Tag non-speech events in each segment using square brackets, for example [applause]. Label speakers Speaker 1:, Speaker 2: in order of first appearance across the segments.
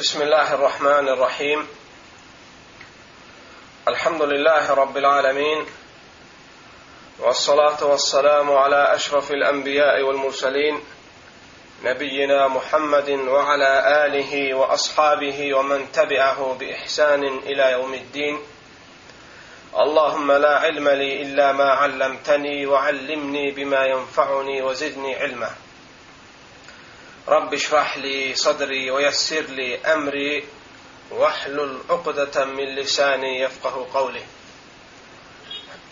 Speaker 1: بسم الله الرحمن الرحيم. الحمد لله رب العالمين والصلاة والسلام على أشرف الأنبياء والمرسلين نبينا محمد وعلى آله وأصحابه ومن تبعه بإحسان إلى يوم الدين. اللهم لا علم لي إلا ما علمتني وعلمني بما ينفعني وزدني علما. رب اشرح لي صدري ويسر لي أمري واحلل عقدة من لساني يفقه قولي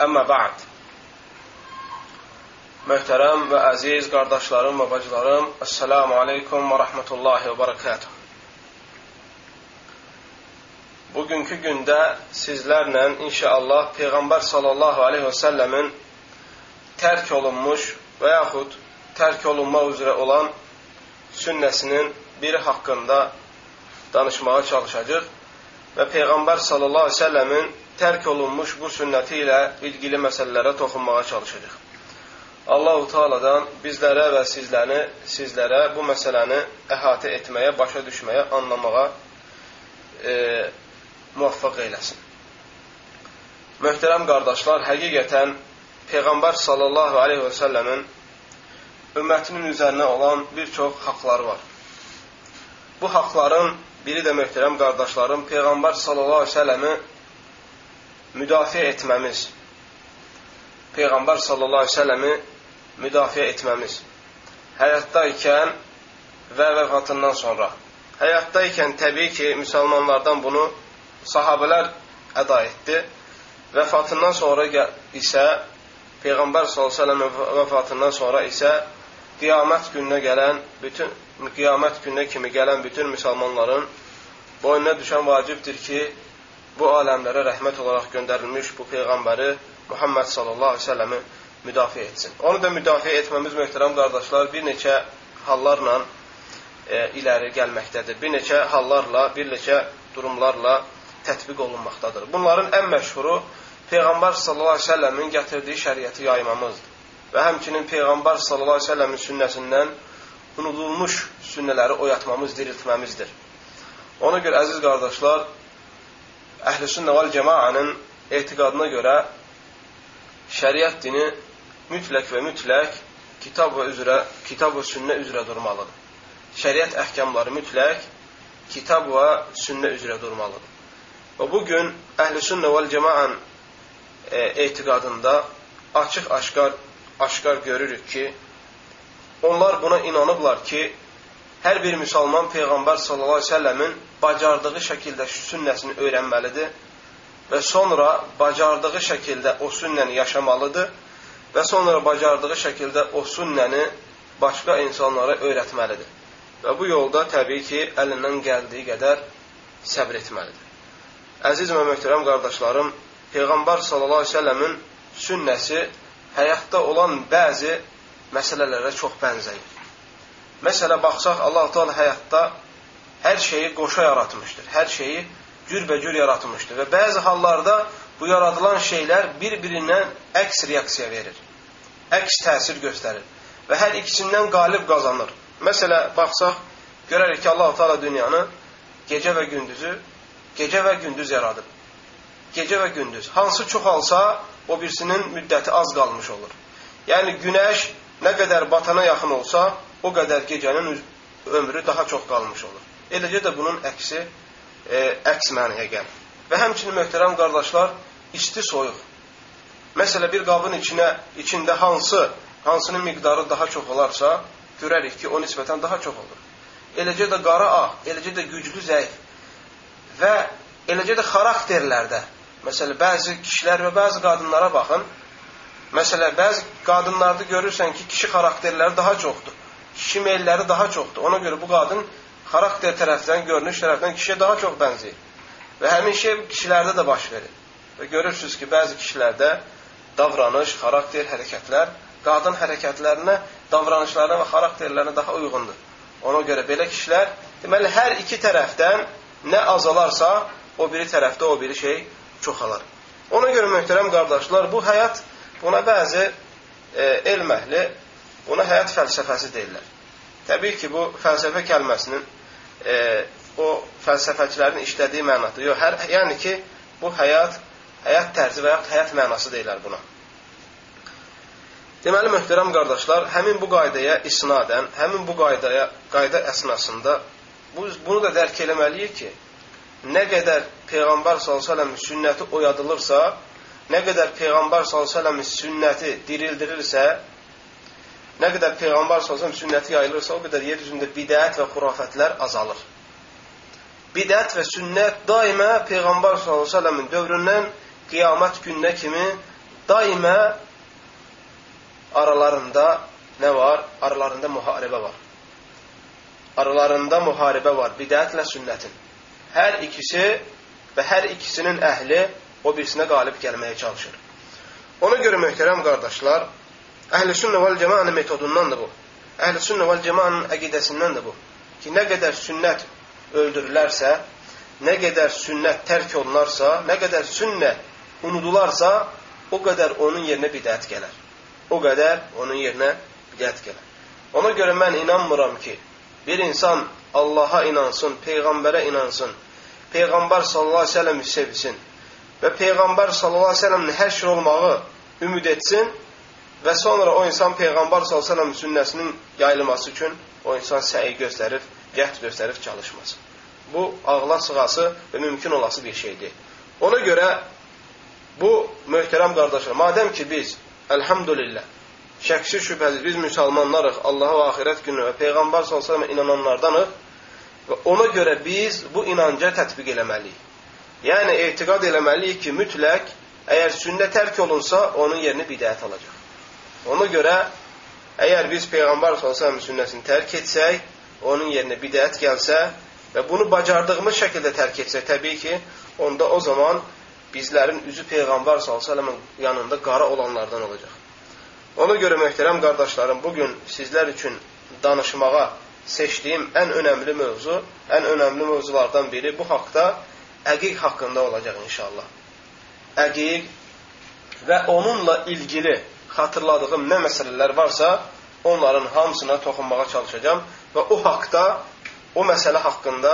Speaker 1: أما بعد Möhtərəm və əziz qardaşlarım və bacılarım, Esselamu aleykum və rəhmətullahi və barakatuh. Bugünkü gündə sizlərlə inşallah Peyğəmbər sallallahu aleyhi və səlləmin tərk olunmuş və yaxud tərk olunma üzrə olan sünnəsinin biri haqqında danışmağa çalışacaq və Peyğəmbər sallallahu aleyhi və səlləmin tərk olunmuş bu sünnəti ilə ilgili məsələlərə toxunmağa çalışacaq. Allahu Teala'dan bizlərə və sizləri, sizlərə bu məsələni əhatə etməyə, başa düşməyə, anlamağa e, muvaffaq eyləsin. Möhtərəm qardaşlar, həqiqətən Peyğəmbər sallallahu aleyhi və səlləmin ümmətinin üzərinə olan bir çox haqları var. Bu haqların biri də möhtərəm qardaşlarım, Peyğəmbər sallallahu aleyhi və səlləmi müdafiə etməmiz. Peyğəmbər sallallahu aleyhi və səlləmi müdafiə etməmiz. Həyatda ikən və vəfatından sonra. Həyatda ikən təbii ki, müsəlmanlardan bunu sahabələr əda etdi. Vəfatından sonra isə Peyğəmbər s.ə.v vəfatından sonra isə qiyamət gününə gələn bütün qiyamət gününə kimi gələn bütün müsəlmanların boynuna düşən vacibdir ki, bu aləmlərə rəhmət olaraq göndərilmiş bu Peyğəmbəri Muhammed sallallahu aleyhi ve selləmi müdafiə etsin. Onu da müdafiə etməmiz möhtərəm qardaşlar bir neçə hallarla e, iləri gəlməkdədir. Bir neçə hallarla, bir neçə durumlarla tətbiq olunmaqdadır. Bunların ən məşhuru Peyğəmbər sallallahu əleyhi və səlləmin gətirdiyi şəriəti yaymamızdır. Və həmçinin Peyğəmbər sallallahu əleyhi və səlləmin sünnəsindən unudulmuş sünnələri oyatmamız, diriltməmizdir. Ona görə əziz qardaşlar, Əhlüsünnə vəl Cemaənin etiqadına görə şəriət dini mütləq və mütləq kitab və üzrə, kitab və sünnə üzrə durmalıdır. Şəriət əhkamları mütləq kitab və sünnə üzrə durmalıdır. Və bu gün Əhlüsünnə vəl Cemaən e, etiqadında açıq-aşkar aşkar görürük ki, onlar buna inanıblar ki, hər bir müsəlman Peyğəmbər sallallahu əleyhi və səlləmin bacardığı şəkildə sünnəsini öyrənməlidir və sonra bacardığı şəkildə o sünnəni yaşamalıdır və sonra bacardığı şəkildə o sünnəni başqa insanlara öyrətməlidir. Və bu yolda təbii ki, əlindən gəldiyi qədər səbr etməlidir. Əziz və möhtərəm qardaşlarım, Peyğəmbər sallallahu əleyhi və səlləmin sünnəsi həyatda olan bəzi məsələlərə çox bənzəyir. Məsələ baxsaq, Allah Teala həyatda hər şeyi qoşa yaratmışdır. Hər şeyi cürbəcür yaratmışdır. Və bəzi hallarda bu yaradılan şeylər bir-birindən əks reaksiya verir. Əks təsir göstərir. Və hər ikisindən qalib qazanır. Məsələ, baxsaq, görərik ki, Allah-u Teala dünyanı gecə və gündüzü, gecə və gündüz yaradıb. Gecə və gündüz. Hansı çoxalsa, o birisinin müddəti az qalmış olur. Yəni, günəş nə qədər batana yaxın olsa, o qədər gecənin ömrü daha çox qalmış olur. Eləcə də bunun əksi e, əks mənəyə gəlir. Və həmçinin möhtərəm qardaşlar, isti soyuq. Məsələ bir qabın içinə, içində hansı, hansının miqdarı daha çox olarsa, görərik ki, o nisbətən daha çox olur. Eləcə də qara ağ, eləcə də güclü zəif və eləcə də xarakterlərdə, məsələ bəzi kişilər və bəzi qadınlara baxın, məsələ bəzi qadınlarda görürsən ki, kişi xarakterləri daha çoxdur, kişi meylləri daha çoxdur. Ona görə bu qadın xarakter tərəfdən, görünüş tərəfdən kişiyə daha çox bənzəyir. Və həmin şey kişilərdə də baş verir. Və görürsünüz ki, bəzi kişilərdə davranış, xarakter, hərəkətlər qadın hərəkətlərinə, davranışlarına və xarakterlərinə daha uyğundur. Ona görə belə kişilər, deməli, hər iki tərəfdən nə azalarsa, o biri tərəfdə o biri şey çoxalar. Ona görə möhtərəm qardaşlar, bu həyat, buna bəzi e, elm əhli, buna həyat fəlsəfəsi deyirlər. Təbii ki, bu fəlsəfə kəlməsinin e, o fəlsəfəçilərin işlədiyi mənada. Yox, hər, yəni ki, bu həyat, həyat tərzi və yaxud həyat mənası deyirlər buna. Deməli, möhtərəm qardaşlar, həmin bu qaydaya isnadən, həmin bu qaydaya, qayda əsnasında bu, bunu da dərk eləməliyik ki, nə qədər Peyğəmbər s.ə.v sünnəti oyadılırsa, nə qədər Peyğəmbər s.ə.v sünnəti dirildirilirsə, nə qədər Peyğəmbər s.ə.v sünnəti yayılırsa, o qədər yer üzündə bidət və xurafətlər azalır. Bidət və sünnət daimə Peyğəmbər s.ə.v-in dövründən qiyamət gününə kimi daimə aralarında nə var? Aralarında müharibə var. Aralarında müharibə var bidətlə sünnətin. Hər ikisi və hər ikisinin əhli o birisinə qalib gəlməyə çalışır. Ona görə möhtərəm qardaşlar, əhl-i sünnə vəl cəmanın metodundandır bu. Əhl-i sünnə vəl cəmanın əqidəsindəndir bu. Ki, nə qədər sünnət öldürülərsə, nə qədər sünnət tərk olunarsa, nə qədər sünnə unudularsa, o qədər onun yerinə bidət gələr. O qədər onun yerinə bidət gələr. Ona görə mən inanmıram ki, bir insan Allaha inansın, Peyğəmbərə inansın, Peyğəmbər sallallahu aleyhi ve sellem sevsin və Peyğəmbər sallallahu aleyhi ve sellemin həşr olmağı ümid etsin və sonra o insan Peyğəmbər sallallahu aleyhi ve sellem sünnəsinin yayılması üçün o insan səyi göstərir cəhd göstərib çalışmasın. Bu, ağla sığası və mümkün olası bir şeydir. Ona görə bu, möhtərəm qardaşlar, madəm ki biz, əlhamdülillah, şəksiz şübhəsiz biz müsəlmanlarıq, Allaha və axirət günü və Peyğəmbər s.ə.və inananlardanıq və ona görə biz bu inanca tətbiq eləməliyik. Yəni, etiqad eləməliyik ki, mütləq, əgər sünnə tərk olunsa, onun yerini bidət alacaq. Ona görə, əgər biz Peyğəmbər s.ə.v sünnəsini tərk etsək, onun yerinə bidət gəlsə və bunu bacardığımız şəkildə tərk etsək, təbii ki, onda o zaman bizlərin üzü Peyğəmbər s.ə.v yanında qara olanlardan olacaq. Ona görə möhtərəm qardaşlarım, bugün sizlər üçün danışmağa seçdiyim ən önəmli mövzu, ən önəmli mövzulardan biri bu haqda əqiq haqqında olacaq inşallah. Əqiq və onunla ilgili xatırladığım nə məsələlər varsa, onların hamısına toxunmağa çalışacağam və o haqda, o məsələ haqqında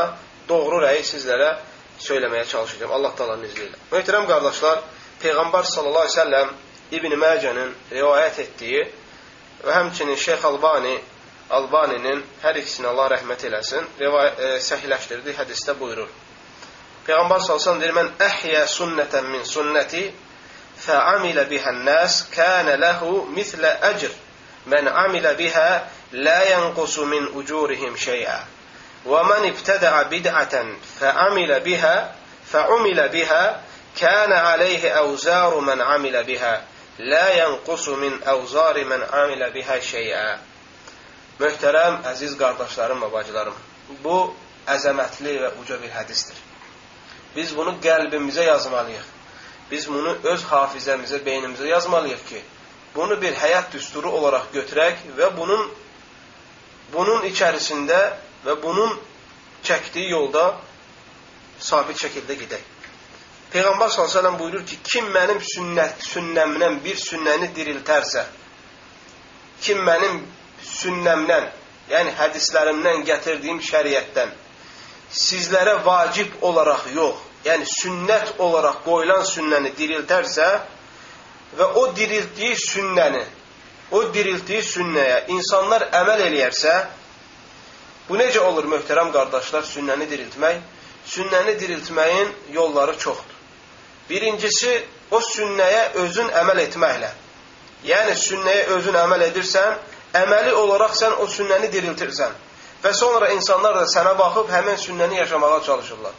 Speaker 1: doğru rəyi sizlərə söyləməyə çalışacağam. Allah talanın izni ilə. Möhtərəm qardaşlar, Peyğəmbər sallallahu aleyhi ve sellem İbn Məcənin rivayət etdiyi və həmçinin Şeyx Albani Albaninin hər ikisinə Allah rəhmət eləsin, e, səhləşdirdiyi hədisdə buyurur. Peyğəmbər sallallahu deyir: "Mən əhyə sunnətən min sunnəti fa'amilə bihən-nas kana lahu mislə əcr men amilə bihə la yanqusu min ucurihim şey'a və men ibtada'a bid'atan fa'amilə bihə fa'umilə bihə kana alayhi awzaru men amilə bihə." Lə yənqusu min əvzari mən amilə bihə şeyə. Möhtərəm, əziz qardaşlarım və bacılarım, bu əzəmətli və uca bir hədistir. Biz bunu qəlbimizə yazmalıyıq. Biz bunu öz hafizəmizə, beynimizə yazmalıyıq ki, bunu bir həyat düsturu olaraq götürək və bunun bunun içərisində və bunun çəkdiyi yolda sabit şəkildə gedək. Peyğəmbər s.ə.v buyurur ki, kim mənim sünnət, sünnəmdən bir sünnəni diriltərsə, kim mənim sünnəmdən, yəni hədislərimdən gətirdiyim şəriətdən sizlərə vacib olaraq yox, yəni sünnət olaraq qoyulan sünnəni diriltərsə və o diriltdiyi sünnəni o diriltdiyi sünnəyə insanlar əməl eləyərsə, bu necə olur möhtərəm qardaşlar sünnəni diriltmək? Sünnəni diriltməyin yolları çoxdur. Birincisi, o sünnəyə özün əməl etməklə. Yəni, sünnəyə özün əməl edirsən, əməli olaraq sən o sünnəni diriltirsən. Və sonra insanlar da sənə baxıb həmən sünnəni yaşamağa çalışırlar.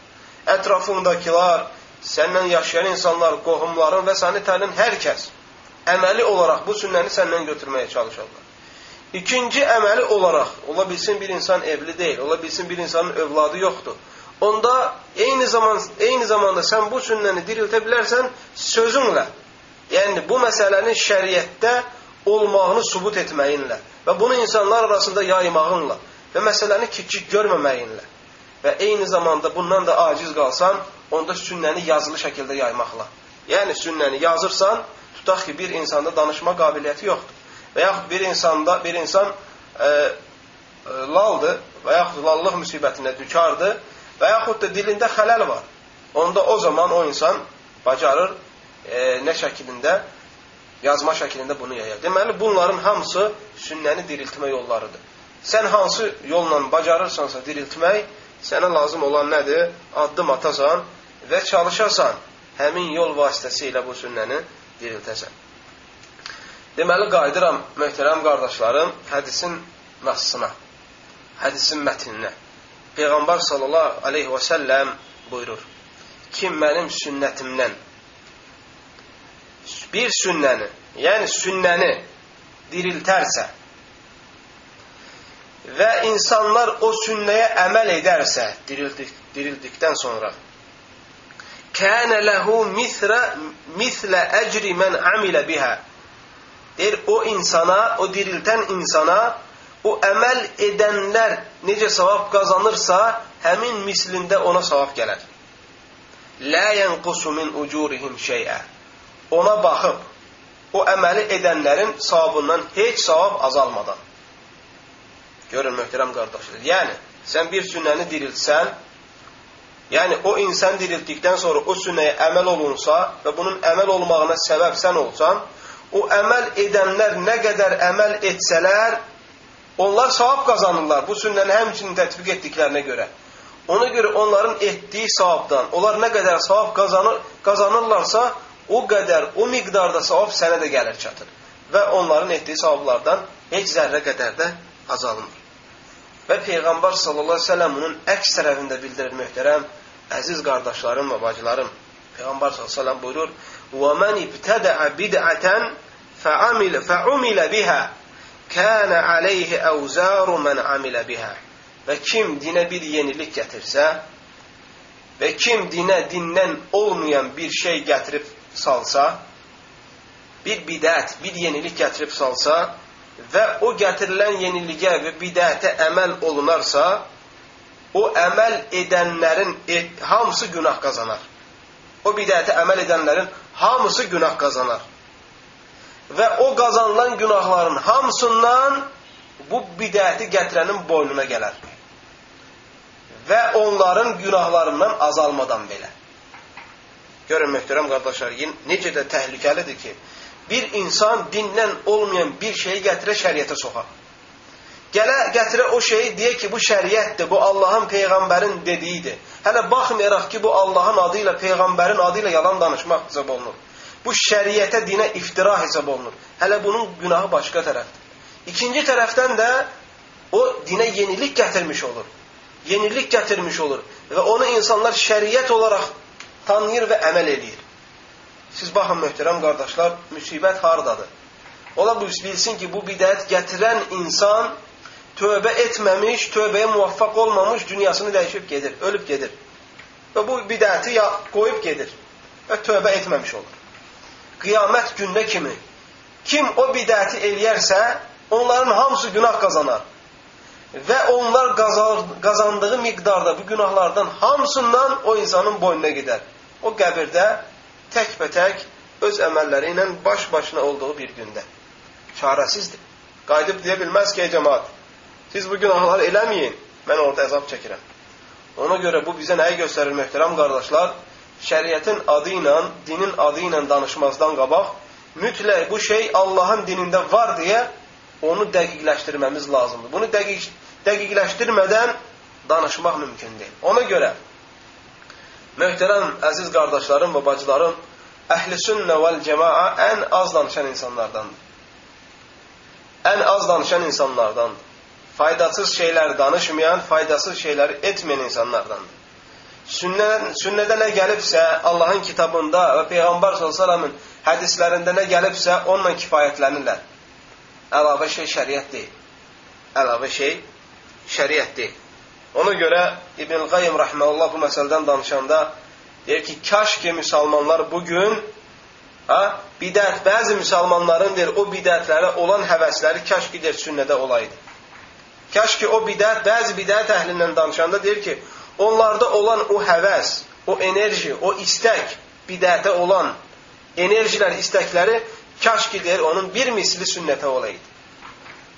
Speaker 1: Ətrafındakılar, səndən yaşayan insanlar, qohumların və səni tanıyan hər kəs əməli olaraq bu sünnəni səndən götürməyə çalışarlar. İkinci əməli olaraq, ola bilsin bir insan evli deyil, ola bilsin bir insanın övladı yoxdur. Onda eyni zaman eyni zamanda sən bu sünnəni diriltə bilərsən sözünlə. Yəni bu məsələnin şəriətdə olmağını sübut etməyinlə və bunu insanlar arasında yaymağınla və məsələni kiçik görməməyinlə və eyni zamanda bundan da aciz qalsan, onda sünnəni yazılı şəkildə yaymaqla. Yəni sünnəni yazırsan, tutaq ki, bir insanda danışma qabiliyyəti yoxdur. Və yaxud bir insanda bir insan e, e, laldır və yaxud lallıq müsibətinə dükardır və yaxud da dilində xələl var. Onda o zaman o insan bacarır e, nə şəklində? Yazma şəklində bunu yayar. Deməli, bunların hamısı sünnəni diriltmə yollarıdır. Sən hansı yolla bacarırsansa diriltmək, sənə lazım olan nədir? Addım atasan və çalışasan, həmin yol vasitəsilə bu sünnəni diriltəsən. Deməli, qayıdıram, möhtərəm qardaşlarım, hədisin nassına, hədisin mətninə. Peyğəmbər sallallahu aleyhi və səlləm buyurur, kim mənim sünnətimdən bir sünnəni, yəni sünnəni diriltərsə və insanlar o sünnəyə əməl edərsə dirildik, dirildikdən sonra kənə ləhu mithlə, mithlə əcri mən amilə bihə deyir o insana, o diriltən insana o əməl edənlər necə savab qazanırsa həmin mislində ona savab gələr. Lə yənqusu min ucurihim şeyə ona baxıb o əməli edənlərin savabından heç savab azalmadan. Görün, möhtərəm qardaşlar. Yəni, sən bir sünnəni diriltsən, yəni o insan dirildikdən sonra o sünnəyə əməl olunsa və bunun əməl olmağına səbəb sən olsan, o əməl edənlər nə qədər əməl etsələr, onlar savab qazanırlar bu sünnəni həmçinin tətbiq etdiklərinə görə. Ona görə onların etdiyi savabdan, onlar nə qədər savab qazanır, qazanırlarsa, o qədər, o miqdarda savab sənə də gəlir çatır. Və onların etdiyi savablardan heç zərrə qədər də azalmır. Və Peyğəmbər sallallahu əleyhi və səlləm bunun əks tərəfində bildirir möhtərəm əziz qardaşlarım və bacılarım. Peyğəmbər sallallahu əleyhi və səlləm buyurur: "Və men ibtada'a bid'atan fa'amila fa'umila biha kana alayhi awzaru men amila biha." Və kim dinə bir yenilik gətirsə və kim dinə dindən olmayan bir şey gətirib salsa, bir bidət, bir yenilik gətirib salsa və o gətirilən yeniliyə və bidətə əməl olunarsa, o əməl edənlərin et, hamısı günah qazanar. O bidətə əməl edənlərin hamısı günah qazanar. Və o qazanılan günahların hamısından bu bidəti gətirənin boynuna gələr. Və onların günahlarından azalmadan belə. Görün möhtərəm qardaşlar, necə də təhlükəlidir ki, bir insan dindən olmayan bir şeyi gətirə şəriətə soxar. Gələ gətirə o şeyi deyə ki, bu şəriətdir, bu Allahın peyğəmbərin dediyidir. Hələ baxmayaraq ki, bu Allahın adı ilə, peyğəmbərin adı ilə yalan danışmaq hesab olunur. Bu şəriətə, dinə iftira hesab olunur. Hələ bunun günahı başqa tərəfdir. İkinci tərəfdən də o dinə yenilik gətirmiş olur. Yenilik gətirmiş olur və onu insanlar şəriət olaraq tanıyır və əməl edir. Siz baxın, möhtərəm qardaşlar, müsibət hardadır? Ola bilsin ki, bu bidət gətirən insan tövbə etməmiş, tövbəyə muvaffaq olmamış, dünyasını dəyişib gedir, ölüb gedir. Və bu bidəti ya qoyub gedir və tövbə etməmiş olur. Qiyamət gündə kimi kim o bidəti eləyərsə, onların hamısı günah qazanar. Və onlar qazandığı miqdarda bu günahlardan hamısından o insanın boynuna gedər o qəbirdə təkbətək öz əməlləri ilə baş-başına olduğu bir gündə. Çarəsizdir. Qayıdıb deyə bilməz ki, ey cəmaat, siz bu günahları eləməyin, mən orada əzab çəkirəm. Ona görə bu bizə nəyi göstərir, möhtərəm qardaşlar? Şəriətin adı ilə, dinin adı ilə danışmazdan qabaq, mütləq bu şey Allahın dinində var deyə onu dəqiqləşdirməmiz lazımdır. Bunu dəqiq, dəqiqləşdirmədən danışmaq mümkün deyil. Ona görə Möhtərəm əziz qardaşlarım və bacılarım, əhl-i sünnə vəl cəmaa ən az danışan insanlardandır. Ən az danışan insanlardandır. Faydasız şeylər danışmayan, faydasız şeyləri etməyən insanlardandır. Sünnə, sünnədə nə gəlibsə, Allahın kitabında və Peyğəmbər s.ə.v-in hədislərində nə gəlibsə, onunla kifayətlənirlər. Əlavə şey şəriət deyil. Əlavə şey şəriət deyil. Ona görə İbn Qayyim rahmeullah bu məsələdən danışanda deyir ki, kaş ki müsəlmanlar bu gün ha, bidət, bəzi müsəlmanların deyir, o bidətlərə olan həvəsləri kaş ki deyir, sünnədə olaydı. Kaş ki o bidət, bəzi bidət əhlindən danışanda deyir ki, onlarda olan o həvəs, o enerji, o istək, bidətə olan enerjilər, istəkləri kaş ki deyir, onun bir misli sünnətə olaydı.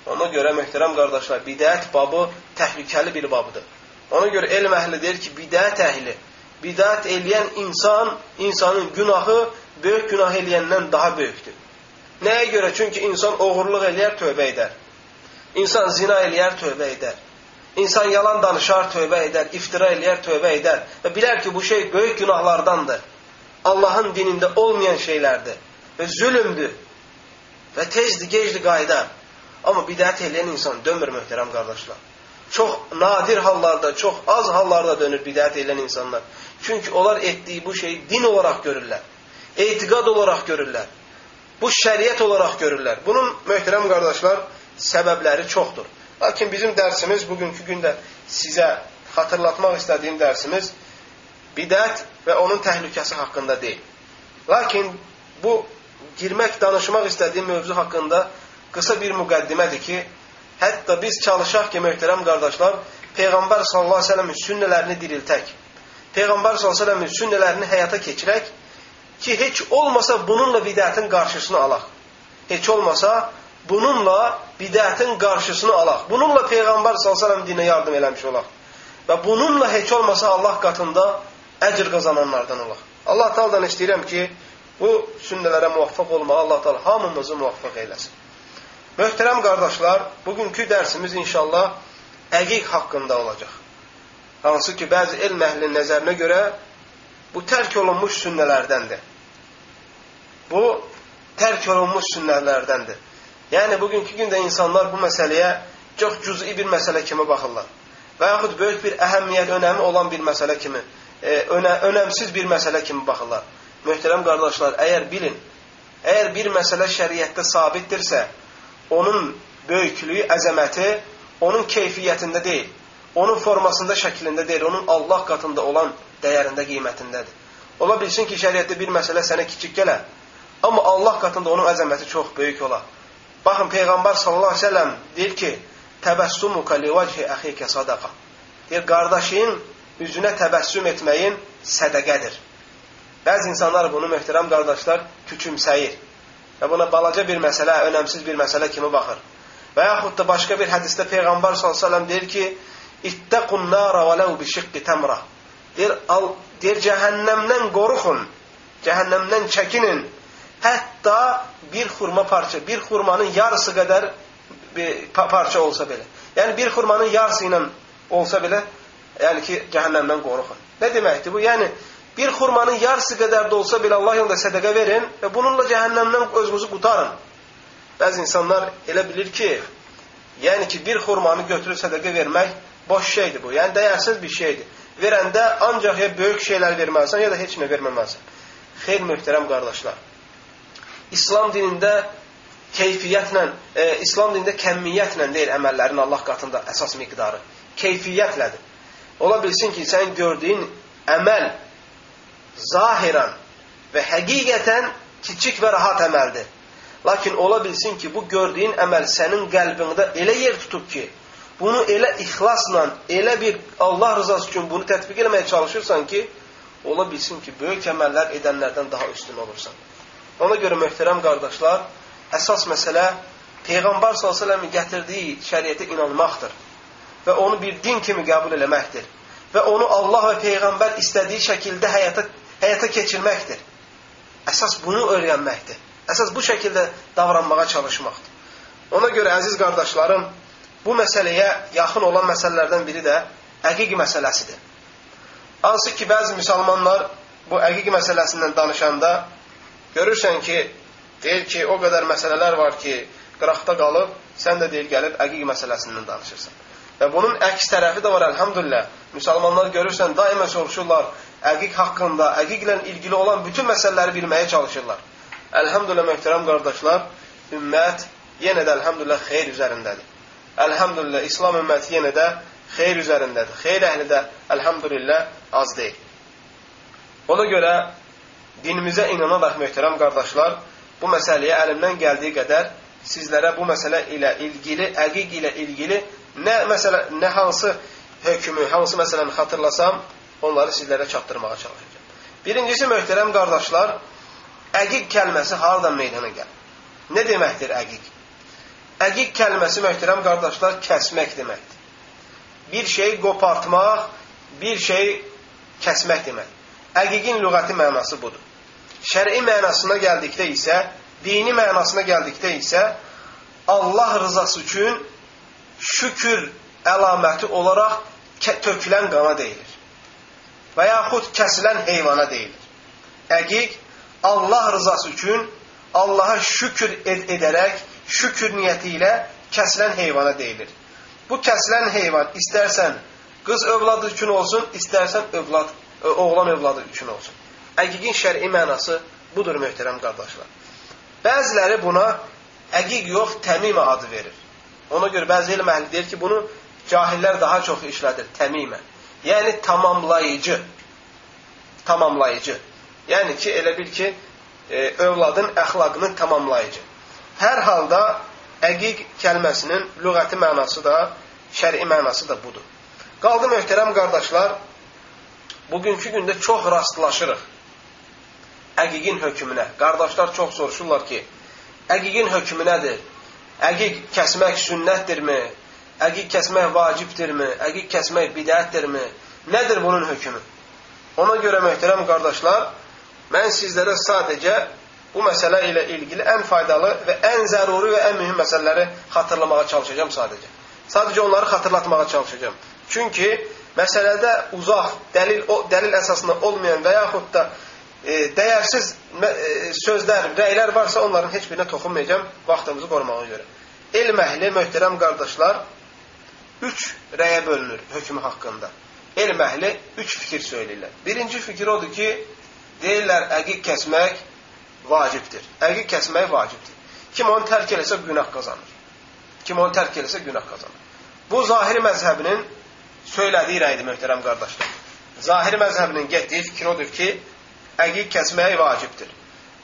Speaker 1: Ona görə möhtərəm qardaşlar, bidət babı təhlükəli bir babıdır. Ona görə elm əhli deyir ki, bidət əhli, bidət eləyən insan, insanın günahı böyük günah eləyəndən daha böyükdür. Nəyə görə? Çünki insan oğurluq eləyər, tövbə edər. İnsan zina eləyər, tövbə edər. İnsan yalan danışar, tövbə edər, iftira eləyər, tövbə edər. Və bilər ki, bu şey böyük günahlardandır. Allahın dinində olmayan şeylərdir. Və zülümdür. Və tezdir, gecdir qayıdar. Amma bidət eləyən insan dönmür möhtərəm qardaşlar. Çox nadir hallarda, çox az hallarda dönür bidət eləyən insanlar. Çünki onlar etdiyi bu şeyi din olaraq görürlər. Etiqad olaraq görürlər. Bu şəriət olaraq görürlər. Bunun möhtərəm qardaşlar səbəbləri çoxdur. Lakin bizim dərsimiz bugünkü gündə sizə xatırlatmaq istədiyim dərsimiz bidət və onun təhlükəsi haqqında deyil. Lakin bu girmək, danışmaq istədiyim mövzu haqqında qısa bir müqəddimədir ki, hətta biz çalışaq ki, möhtərəm qardaşlar, Peyğəmbər sallallahu əleyhi və səlləmin sünnələrini diriltək. Peyğəmbər sallallahu əleyhi və səlləmin sünnələrini həyata keçirək ki, heç olmasa bununla bidətin qarşısını alaq. Heç olmasa bununla bidətin qarşısını alaq. Bununla Peyğəmbər səlləm dinə yardım eləmiş olaq. Və bununla heç olmasa Allah qatında əcr qazananlardan olaq. Allah Taala'dan istəyirəm ki, bu sünnələrə muvaffaq olmağa Allah Taala hamımızı muvaffaq eyləsin. Möhtərəm qardaşlar, bugünkü dərsimiz inşallah əqiq haqqında olacaq. Hansı ki, bəzi elm əhlinin nəzərinə görə bu tərk olunmuş sünnələrdəndir. Bu tərk olunmuş sünnələrdəndir. Yəni, bugünkü gündə insanlar bu məsələyə çox cüz'i bir məsələ kimi baxırlar. Və yaxud böyük bir əhəmiyyət, önəmi olan bir məsələ kimi, e, önə, önəmsiz bir məsələ kimi baxırlar. Möhtərəm qardaşlar, əgər bilin, əgər bir məsələ şəriətdə sabitdirsə, onun böyüklüyü, əzəməti onun keyfiyyətində deyil, onun formasında, şəklində deyil, onun Allah qatında olan dəyərində, qiymətindədir. Ola bilsin ki, şəriətdə bir məsələ sənə kiçik gələ, amma Allah qatında onun əzəməti çox böyük ola. Baxın, Peyğəmbər sallallahu aleyhi ve sellem deyir ki, təbəssumuka livəchi əxikə sadaqa. Deyir, qardaşın üzünə təbəssüm etməyin sədəqədir. Bəzi insanlar bunu möhtərəm qardaşlar küçümsəyir və buna balaca bir məsələ, önəmsiz bir məsələ kimi baxır. Və yaxud da başqa bir hədisdə Peyğəmbər s.ə.v deyir ki, İttəqun nara vələv bi şiqqi təmra. Deyir, al, deyir, cəhənnəmdən qoruxun, cəhənnəmdən çəkinin. Hətta bir xurma parça, bir xurmanın yarısı qədər bir parça olsa belə. Yəni, bir xurmanın yarısı ilə olsa belə, yəni ki, cəhənnəmdən qoruxun. Nə deməkdir bu? Yəni, bir xurmanın yarısı qədər də olsa belə Allah yolunda sədəqə verin və bununla cəhənnəmdən özünüzü qutarın. Bəzi insanlar elə bilir ki, yəni ki, bir xurmanı götürüb sədəqə vermək boş şeydir bu. Yəni, dəyərsiz bir şeydir. Verəndə ancaq ya böyük şeylər verməlisən, ya da heç nə verməməlisən. Xeyr, möhtərəm qardaşlar. İslam dinində keyfiyyətlə, e, İslam dinində kəmmiyyətlə deyil əməllərin Allah qatında əsas miqdarı. Keyfiyyətlədir. Ola bilsin ki, sən gördüyün əməl zahirən və həqiqətən kiçik və rahat əməldir. Lakin ola bilsin ki, bu gördüyün əməl sənin qəlbində elə yer tutub ki, bunu elə ixlasla, elə bir Allah rızası üçün bunu tətbiq eləməyə çalışırsan ki, ola bilsin ki, böyük əməllər edənlərdən daha üstün olursan. Ona görə möhtərəm qardaşlar, əsas məsələ Peyğəmbər s.ə.v-in gətirdiyi şəriətə inanmaqdır və onu bir din kimi qəbul eləməkdir və onu Allah və Peyğəmbər istədiyi şəkildə həyata, həyata keçirməkdir. Əsas bunu öyrənməkdir. Əsas bu şəkildə davranmağa çalışmaqdır. Ona görə əziz qardaşlarım, bu məsələyə yaxın olan məsələlərdən biri də əqiq məsələsidir. Hansı ki, bəzi müsəlmanlar bu əqiq məsələsindən danışanda görürsən ki, deyir ki, o qədər məsələlər var ki, qıraqda qalıb, sən də deyir, gəlib əqiq məsələsindən danışırsan. Və bunun əks tərəfi də var, əlhamdülillah. Müsəlmanlar görürsən, daima soruşurlar əqiq haqqında, əqiqlə ilgili olan bütün məsələləri bilməyə çalışırlar. Əlhamdülillah möhtərəm qardaşlar, ümmət yenə də əlhamdülillah xeyr üzərindədir. Əlhamdülillah İslam ümməti yenə də xeyr üzərindədir. Xeyr əhli də əlhamdülillah az deyil. Ona görə dinimizə inanaraq möhtərəm qardaşlar, bu məsələyə əlimdən gəldiyi qədər sizlərə bu məsələ ilə ilgili, əqiq ilə ilgili nə məsələ, nə hansı hökmü, hansı məsələni xatırlasam, onları sizlərə çatdırmağa çalışacağam. Birincisi möhtərəm qardaşlar, Əqiq kəlməsi haradan meydana gəlir? Nə deməkdir əqiq? Əqiq kəlməsi möhtərəm qardaşlar kəsmək deməkdir. bir şey qopartmaq, bir şey kəsmək demək. Əqiqin lüğəti mənası budur. Şəri mənasına gəldikdə isə, dini mənasına gəldikdə isə Allah rızası üçün şükür əlaməti olaraq tökülən qana deyilir. Və yaxud kəsilən heyvana deyilir. Əqiq Allah rızası üçün Allaha şükür ed edərək, şükür niyyəti ilə kəsilən heyvana deyilir. Bu kəsilən heyvan istərsən qız övladı üçün olsun, istərsən övlad, oğlan övladı üçün olsun. Əqiqin şəri mənası budur möhtərəm qardaşlar. Bəziləri buna əqiq yox, təmimə adı verir. Ona görə bəzi elm əhli deyir ki, bunu cahillər daha çox işlədir, təmimə. Yəni tamamlayıcı. Tamamlayıcı. Yəni ki, elə bil ki, e, övladın əxlaqını tamamlayıcı. Hər halda əqiq kəlməsinin lüğəti mənası da, şəri mənası da budur. Qaldı möhtərəm qardaşlar, bugünkü gündə çox rastlaşırıq əqiqin hökmünə. Qardaşlar çox soruşurlar ki, əqiqin hökmü nədir? Əqiq kəsmək sünnətdirmi? Əqiq kəsmək vacibdirmi? Əqiq kəsmək bidətdirmi? Nədir bunun hökmü? Ona görə möhtərəm qardaşlar, Mən sizlərə sadəcə bu məsələ ilə ilgili ən faydalı və ən zəruri və ən mühüm məsələləri xatırlamağa çalışacağam sadəcə. Sadəcə onları xatırlatmağa çalışacağam. Çünki məsələdə uzaq, dəlil, o, dəlil əsasında olmayan və yaxud da dəyərsiz e, sözlər, rəylər varsa onların heç birinə toxunmayacağam vaxtımızı qorumağa görə. Elm əhli, möhtərəm qardaşlar, üç rəyə bölünür hökmü haqqında. Elm əhli üç fikir söyləyirlər. Birinci fikir odur ki, deyirlər əqiq kəsmək vacibdir. Əqiq kəsmək vacibdir. Kim onu tərk eləsə günah qazanır. Kim onu tərk eləsə günah qazanır. Bu zahiri məzhəbinin söylədiyi rəydir möhtərəm qardaşlar. Zahiri məzhəbinin getdiyi fikir odur ki, əqiq kəsmək vacibdir.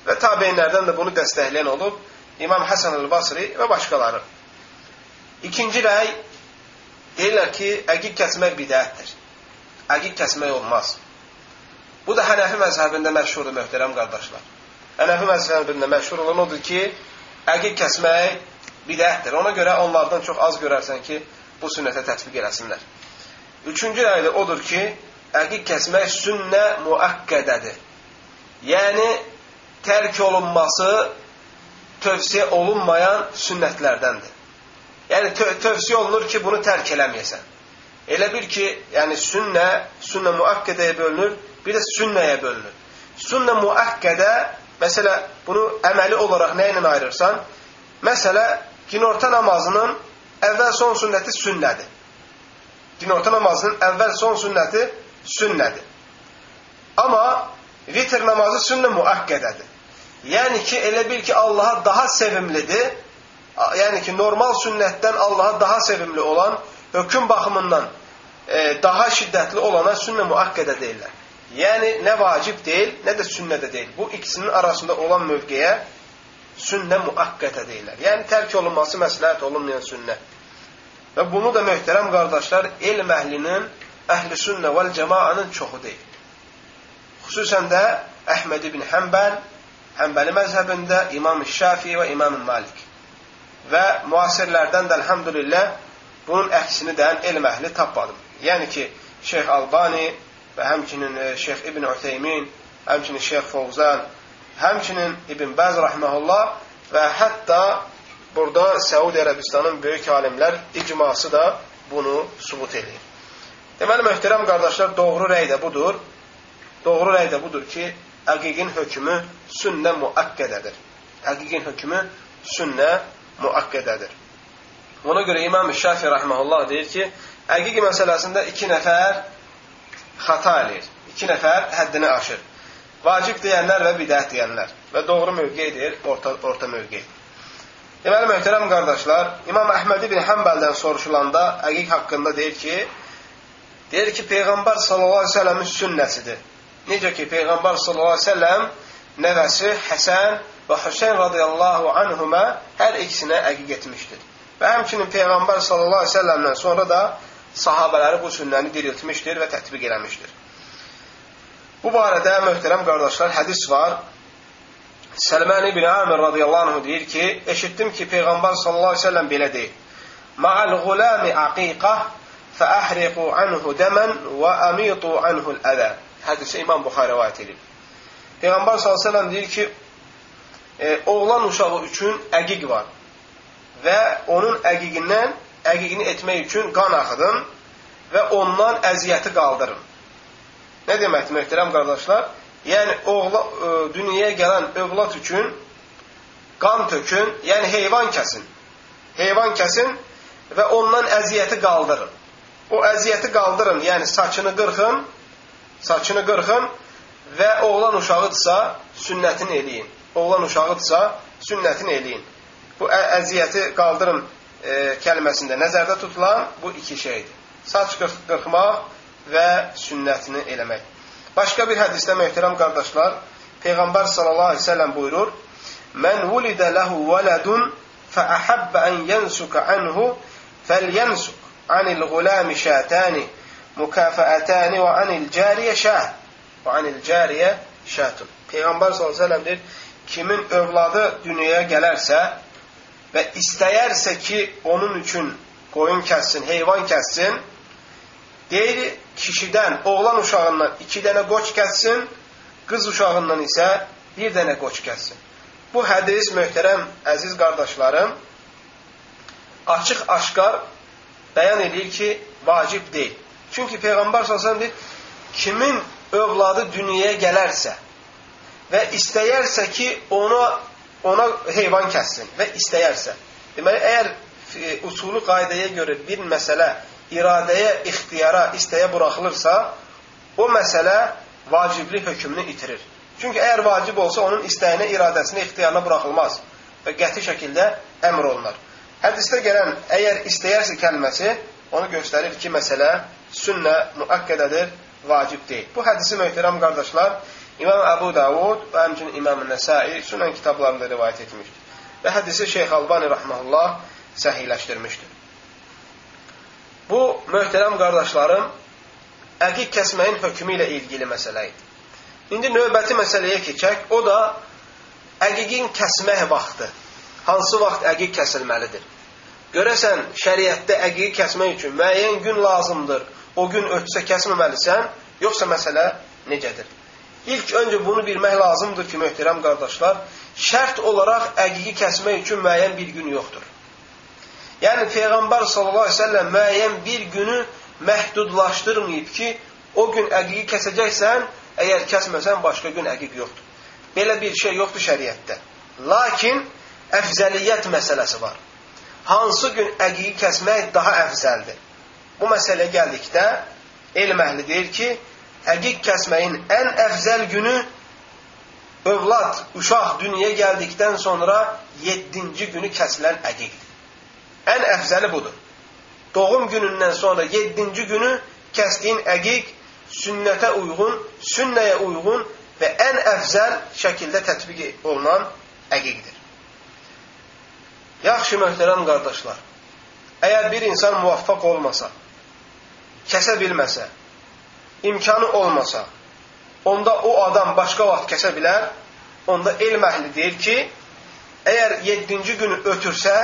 Speaker 1: Və tabeinlərdən də bunu dəstəkləyən olub İmam Həsən el-Basri və başqaları. İkinci rəy deyirlər ki, əqiq kəsmək bidətdir. Əqiq kəsmək olmaz. Bu da Hənəfi məzhəbində məşhurdur möhtərəm qardaşlar. Hənəfi məzhəbində məşhur olan odur ki, əqiq kəsmək bidətdir. Ona görə onlardan çox az görərsən ki, bu sünnətə tətbiq eləsinlər. Üçüncü rəydə odur ki, əqiq kəsmək sünnə müəkkədədir. Yəni, tərk olunması tövsiyə olunmayan sünnətlərdəndir. Yəni, tö tövsiyə olunur ki, bunu tərk eləməyəsən. Elə bil ki, yəni sünnə, sünnə müəkkədəyə bölünür, bir də sünnəyə bölünür. Sünnə müəkkədə, məsələ, bunu əməli olaraq nə ilə ayırırsan? Məsələ, günorta namazının əvvəl son sünnəti sünnədir. Günorta namazının əvvəl son sünnəti sünnədir. Amma vitr namazı sünnə müəkkədədir. Yəni ki, elə bil ki, Allaha daha sevimlidir. Yəni ki, normal sünnətdən Allaha daha sevimli olan hökm baxımından e, daha şiddətli olana sünnə müəkkədə deyirlər. Yəni, nə vacib deyil, nə də sünnə də deyil. Bu ikisinin arasında olan mövqeyə sünnə müəkkətə deyirlər. Yəni, tərk olunması məsləhət olunmayan sünnə. Və bunu da möhtərəm qardaşlar, elm əhlinin, əhl-i sünnə vəl cəmaanın çoxu deyil. Xüsusən də Əhməd ibn Həmbəl, Həmbəli məzhəbində İmam Şafi və İmam Malik. Və müasirlərdən də əlhamdülillah bunun əksini dən elm əhli tapmadım. Yəni ki, Şeyx Albani və həmçinin e, Şeyx İbn Uteymin, həmçinin Şeyx Fovzan, həmçinin İbn Bəz rahmehullah və hətta burada Səudi Ərəbistanın böyük alimlər icması da bunu subut edir. Deməli, möhtərəm qardaşlar, doğru rəy də budur. Doğru rəy də budur ki, əqiqin hökmü sünnə müəkkədədir. Əqiqin hökmü sünnə müəkkədədir. Ona görə İmam Şafi rahmehullah deyir ki, əqiq məsələsində iki nəfər xata eləyir. İki nəfər həddini aşır. Vacib deyənlər və bidət deyənlər. Və doğru mövqey deyir, orta, orta mövqey. Deməli, möhtərəm qardaşlar, İmam Əhməd ibn Həmbəldən soruşulanda əqiq haqqında deyir ki, deyir ki, Peyğəmbər sallallahu aleyhi ve səlləmin sünnəsidir. Necə ki, Peyğəmbər sallallahu əleyhi və səlləm nəvəsi Həsən və Hüseyn radiyallahu anhuma hər ikisinə əqiq etmişdir. Və həmçinin Peyğəmbər sallallahu əleyhi və səlləmdən sonra da sahabələri bu sünnəni diriltmişdir və tətbiq eləmişdir. Bu barədə möhtərəm qardaşlar hədis var. Səlməni ibn Amir radiyallahu anh deyir ki, eşitdim ki, Peyğəmbər sallallahu əleyhi və səlləm belə deyir: "Ma'al gulami aqiqah fa ahriqu anhu daman wa amitu anhu al-adab." Hədisi İmam Buxarə rivayət edir. Peyğəmbər s.ə.v deyir ki, e, oğlan uşağı üçün əqiq var və onun əqiqindən, əqiqini etmək üçün qan axıdın və ondan əziyyəti qaldırın. Nə deməkdir, möhtərəm qardaşlar? Yəni, oğla, e, dünyaya gələn övlad üçün qan tökün, yəni heyvan kəsin. Heyvan kəsin və ondan əziyyəti qaldırın. O əziyyəti qaldırın, yəni saçını qırxın, saçını qırxın və oğlan uşağıdırsa sünnətini eləyin. Oğlan uşağıdırsa sünnətini eləyin. Bu əziyyəti qaldırın e, kəlməsində nəzərdə tutulan bu iki şeydir. Saç qırxmaq və sünnətini eləmək. Başqa bir hədisdə möhtərəm qardaşlar, Peyğəmbər sallallahu əleyhi və səlləm buyurur: "Mən vulidə lehu veledun fa'ahabba an yansuka anhu falyansuk anil gulami şatani mukafaatani və anil cariyə şah və anil cariyə şatun." Peyğəmbər sallallahu əleyhi və səlləm deyir: "Kimin övladı dünyaya gələrsə və istəyərsə ki, onun üçün qoyun kəssin, heyvan kəssin, deyir kişidən, oğlan uşağından iki dənə qoç kəssin, qız uşağından isə bir dənə qoç kəssin. Bu hədis, möhtərəm əziz qardaşlarım, açıq-aşkar bəyan edir ki, vacib deyil. Çünki Peyğəmbər s.ə.v deyir, kimin övladı dünyaya gələrsə və istəyərsə ki, ona, ona heyvan kəssin və istəyərsə. Deməli, əgər e, usulü qaydaya görə bir məsələ iradəyə, ixtiyara, istəyə buraxılırsa, o məsələ vacibli hökmünü itirir. Çünki əgər vacib olsa, onun istəyinə, iradəsinə, ixtiyarına buraxılmaz və qəti şəkildə əmr olunar. Hədisdə gələn əgər istəyərsə kəlməsi onu göstərir ki, məsələ sünnə müəkkədədir, vacib deyil. Bu hədisi möhtərəm qardaşlar İmam Əbu Davud və həmçinin İmam Nəsai sünən kitablarında rivayət etmişdir. Və hədisi Şeyx Albani rahmehullah səhihləşdirmişdir. Bu, möhtərəm qardaşlarım, əqiq kəsməyin hökmü ilə ilgili məsələ idi. İndi növbəti məsələyə keçək, o da əqiqin kəsmək vaxtı. Hansı vaxt əqiq kəsilməlidir? Görəsən, şəriətdə əqiqi kəsmək üçün müəyyən gün lazımdır, o gün ötsə kəsməməlisən, yoxsa məsələ necədir? İlk öncə bunu bilmək lazımdır ki, möhtərəm qardaşlar, şərt olaraq əqiqi kəsmək üçün müəyyən bir gün yoxdur. Yəni Peyğəmbər səlləm müəyyən bir günü məhdudlaşdırmayıb ki, o gün əqiqi kəsəcəksən, əgər kəsməsən başqa gün əqiq yoxdur. Belə bir şey yoxdur şəriətdə. Lakin əfzəliyyət məsələsi var. Hansı gün əqiqi kəsmək daha əfzəldir? Bu məsələyə gəldikdə elm əhli deyir ki, əqiq kəsməyin ən əfzəl günü övlad, uşaq dünyaya gəldikdən sonra 7-ci günü kəsilən əqiqdir. Ən əfzəli budur. Doğum günündən sonra 7-ci günü kəsdiyin əqiq sünnətə uyğun, sünnəyə uyğun və ən əfzəl şəkildə tətbiq olunan əqiqdir. Yaxşı möhtərəm qardaşlar, əgər bir insan muvaffaq olmasa, kəsə bilməsə, imkanı olmasa, onda o adam başqa vaxt kəsə bilər, onda elm əhli deyir ki, əgər 7-ci günü ötürsə,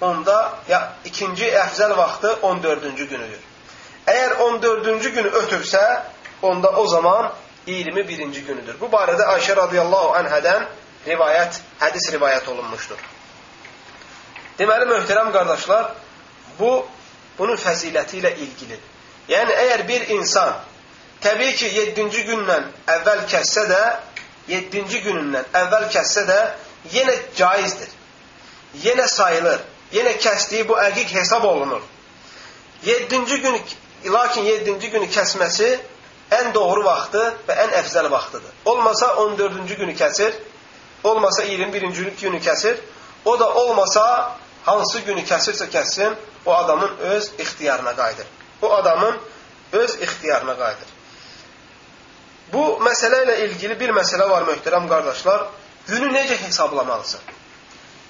Speaker 1: onda ya, ikinci əfzəl vaxtı 14-cü günüdür. Əgər 14-cü günü ötürsə, onda o zaman 21-ci günüdür. Bu barədə Ayşə radiyallahu anhədən rivayət, hədis rivayət olunmuşdur. Deməli, möhtərəm qardaşlar, bu, bunun fəziləti ilə ilgilidir. Yəni, əgər bir insan təbii ki, 7-ci gündən əvvəl kəssə də, 7-ci günündən əvvəl kəssə də, yenə caizdir. Yenə sayılır yenə kəsdiyi bu əqiq hesab olunur. 7-ci gün, lakin 7-ci günü kəsməsi ən doğru vaxtı və ən əfzəl vaxtıdır. Olmasa 14-cü günü kəsir, olmasa 21-ci günü kəsir, o da olmasa hansı günü kəsirsə kəssin, o adamın öz ixtiyarına qayıdır. O adamın öz ixtiyarına qayıdır. Bu məsələ ilə ilgili bir məsələ var möhtərəm qardaşlar. Günü necə hesablamalısan?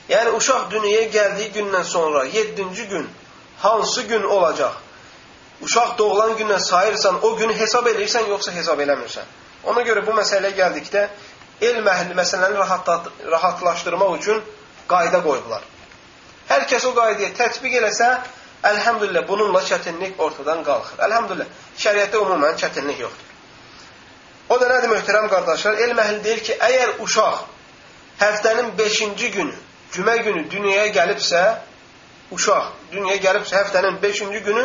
Speaker 1: Yəni uşaq dünyaya gəldiyi gündən sonra 7-ci gün hansı gün olacaq? Uşaq doğulan gündən sayırsan, o günü hesab edirsən, yoxsa hesab eləmirsən? Ona görə bu məsələyə gəldikdə elm əhli məsələni rahatlaşdırmaq üçün qayda qoyublar. Hər kəs o qaydaya tətbiq eləsə, Əlhəmdülillah bununla çətinlik ortadan qalxır. Əlhəmdülillah şəriətdə ümumən çətinlik yoxdur. O da nədir möhtərəm qardaşlar? Elm əhli deyir ki, əgər uşaq həftənin 5-ci günü, cümə günü dünyaya gəlibsə, uşaq dünyaya gəlibsə həftənin 5-ci günü,